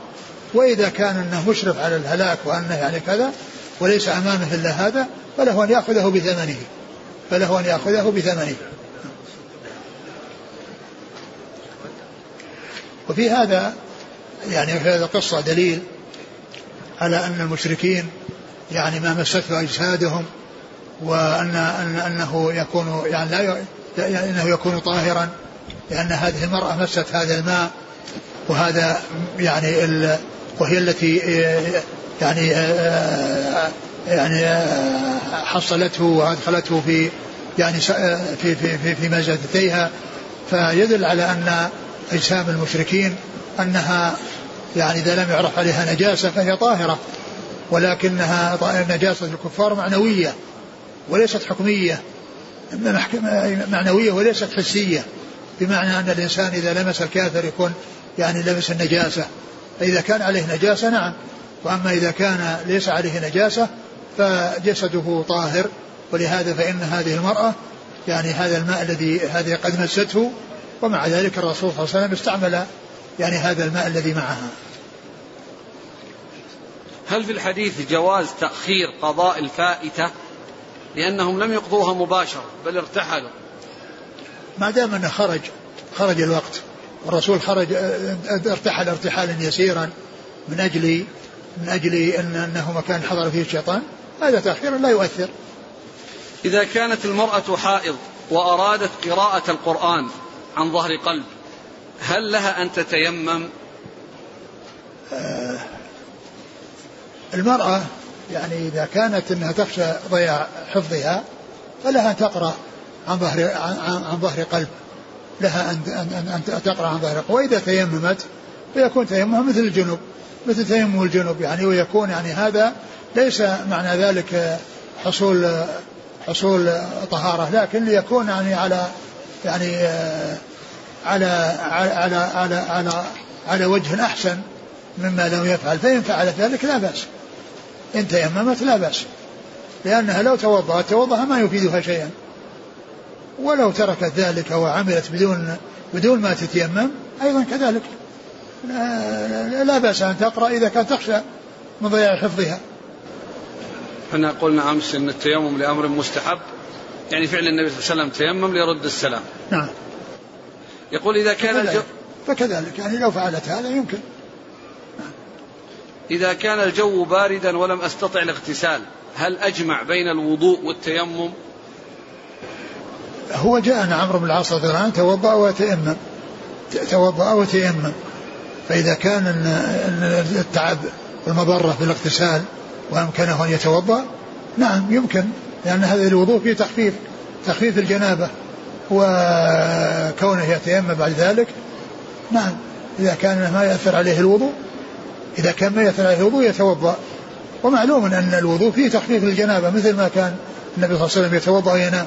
[SPEAKER 2] وإذا كان أنه مشرف على الهلاك وأنه يعني كذا وليس أمامه إلا هذا فله أن يأخذه بثمنه. فله أن يأخذه بثمنه. وفي هذا يعني في هذه القصة دليل على أن المشركين يعني ما مسته أجسادهم وأن أن أنه يكون يعني لا يعني أنه يكون طاهرا. لأن هذه المرأة مست هذا الماء وهذا يعني ال وهي التي يعني يعني حصلته وأدخلته في يعني في في في, في مزادتيها فيدل على أن أجسام المشركين أنها يعني إذا لم يعرف عليها نجاسة فهي طاهرة ولكنها نجاسة الكفار معنوية وليست حكمية معنوية وليست حسية. بمعنى أن الإنسان إذا لمس الكافر يكون يعني لمس النجاسة. فإذا كان عليه نجاسة نعم. وأما إذا كان ليس عليه نجاسة فجسده طاهر. ولهذا فإن هذه المرأة يعني هذا الماء الذي هذه قد مسته ومع ذلك الرسول صلى الله عليه وسلم استعمل يعني هذا الماء الذي معها.
[SPEAKER 1] هل في الحديث جواز تأخير قضاء الفائتة؟ لأنهم لم يقضوها مباشرة بل ارتحلوا.
[SPEAKER 2] ما دام أنه خرج خرج الوقت والرسول خرج ارتحل ارتحالا يسيرا من أجل من أجل ان أنه مكان حضر فيه الشيطان هذا تأخير لا يؤثر.
[SPEAKER 1] إذا كانت المرأة حائض وأرادت قراءة القرآن عن ظهر قلب هل لها أن تتيمم؟
[SPEAKER 2] آه المرأة يعني إذا كانت أنها تخشى ضياع حفظها فلها أن تقرأ عن ظهر عن, ظهر قلب. لها أن, أن, أن تقرأ عن ظهر قلب. وإذا تيممت فيكون تيممها مثل الجنوب. مثل تيمم الجنوب يعني ويكون يعني هذا ليس معنى ذلك حصول حصول طهارة لكن ليكون يعني على يعني على على على على على, على وجه أحسن مما لو يفعل. فإن فعلت ذلك لا بأس. إن تيممت لا بأس. لأنها لو توضأت توضأها ما يفيدها شيئا. ولو تركت ذلك وعملت بدون بدون ما تتيمم أيضا كذلك. لا, بأس أن تقرأ إذا كانت تخشى من ضياع حفظها.
[SPEAKER 1] إحنا قلنا أمس أن التيمم لأمر مستحب. يعني فعل النبي صلى الله عليه وسلم تيمم ليرد السلام.
[SPEAKER 2] نعم.
[SPEAKER 1] يقول إذا كان
[SPEAKER 2] فكذلك, الجو فكذلك يعني لو فعلت هذا يمكن.
[SPEAKER 1] إذا كان الجو باردا ولم أستطع الاغتسال هل أجمع بين الوضوء والتيمم؟
[SPEAKER 2] هو جاءنا عمرو بن العاص رضي الله عنه توضأ وتيمم. توضأ وتيمم. فإذا كان التعب والمضرة في الاغتسال وأمكنه أن يتوضأ نعم يمكن لأن هذا الوضوء فيه تخفيف تخفيف الجنابة. وكونه يتيمم بعد ذلك نعم إذا كان ما يأثر عليه الوضوء إذا كان ما يأثر عليه الوضوء يتوضأ. ومعلوم أن الوضوء فيه تخفيف الجنابة مثل ما كان النبي صلى الله عليه وسلم يتوضأ وينام.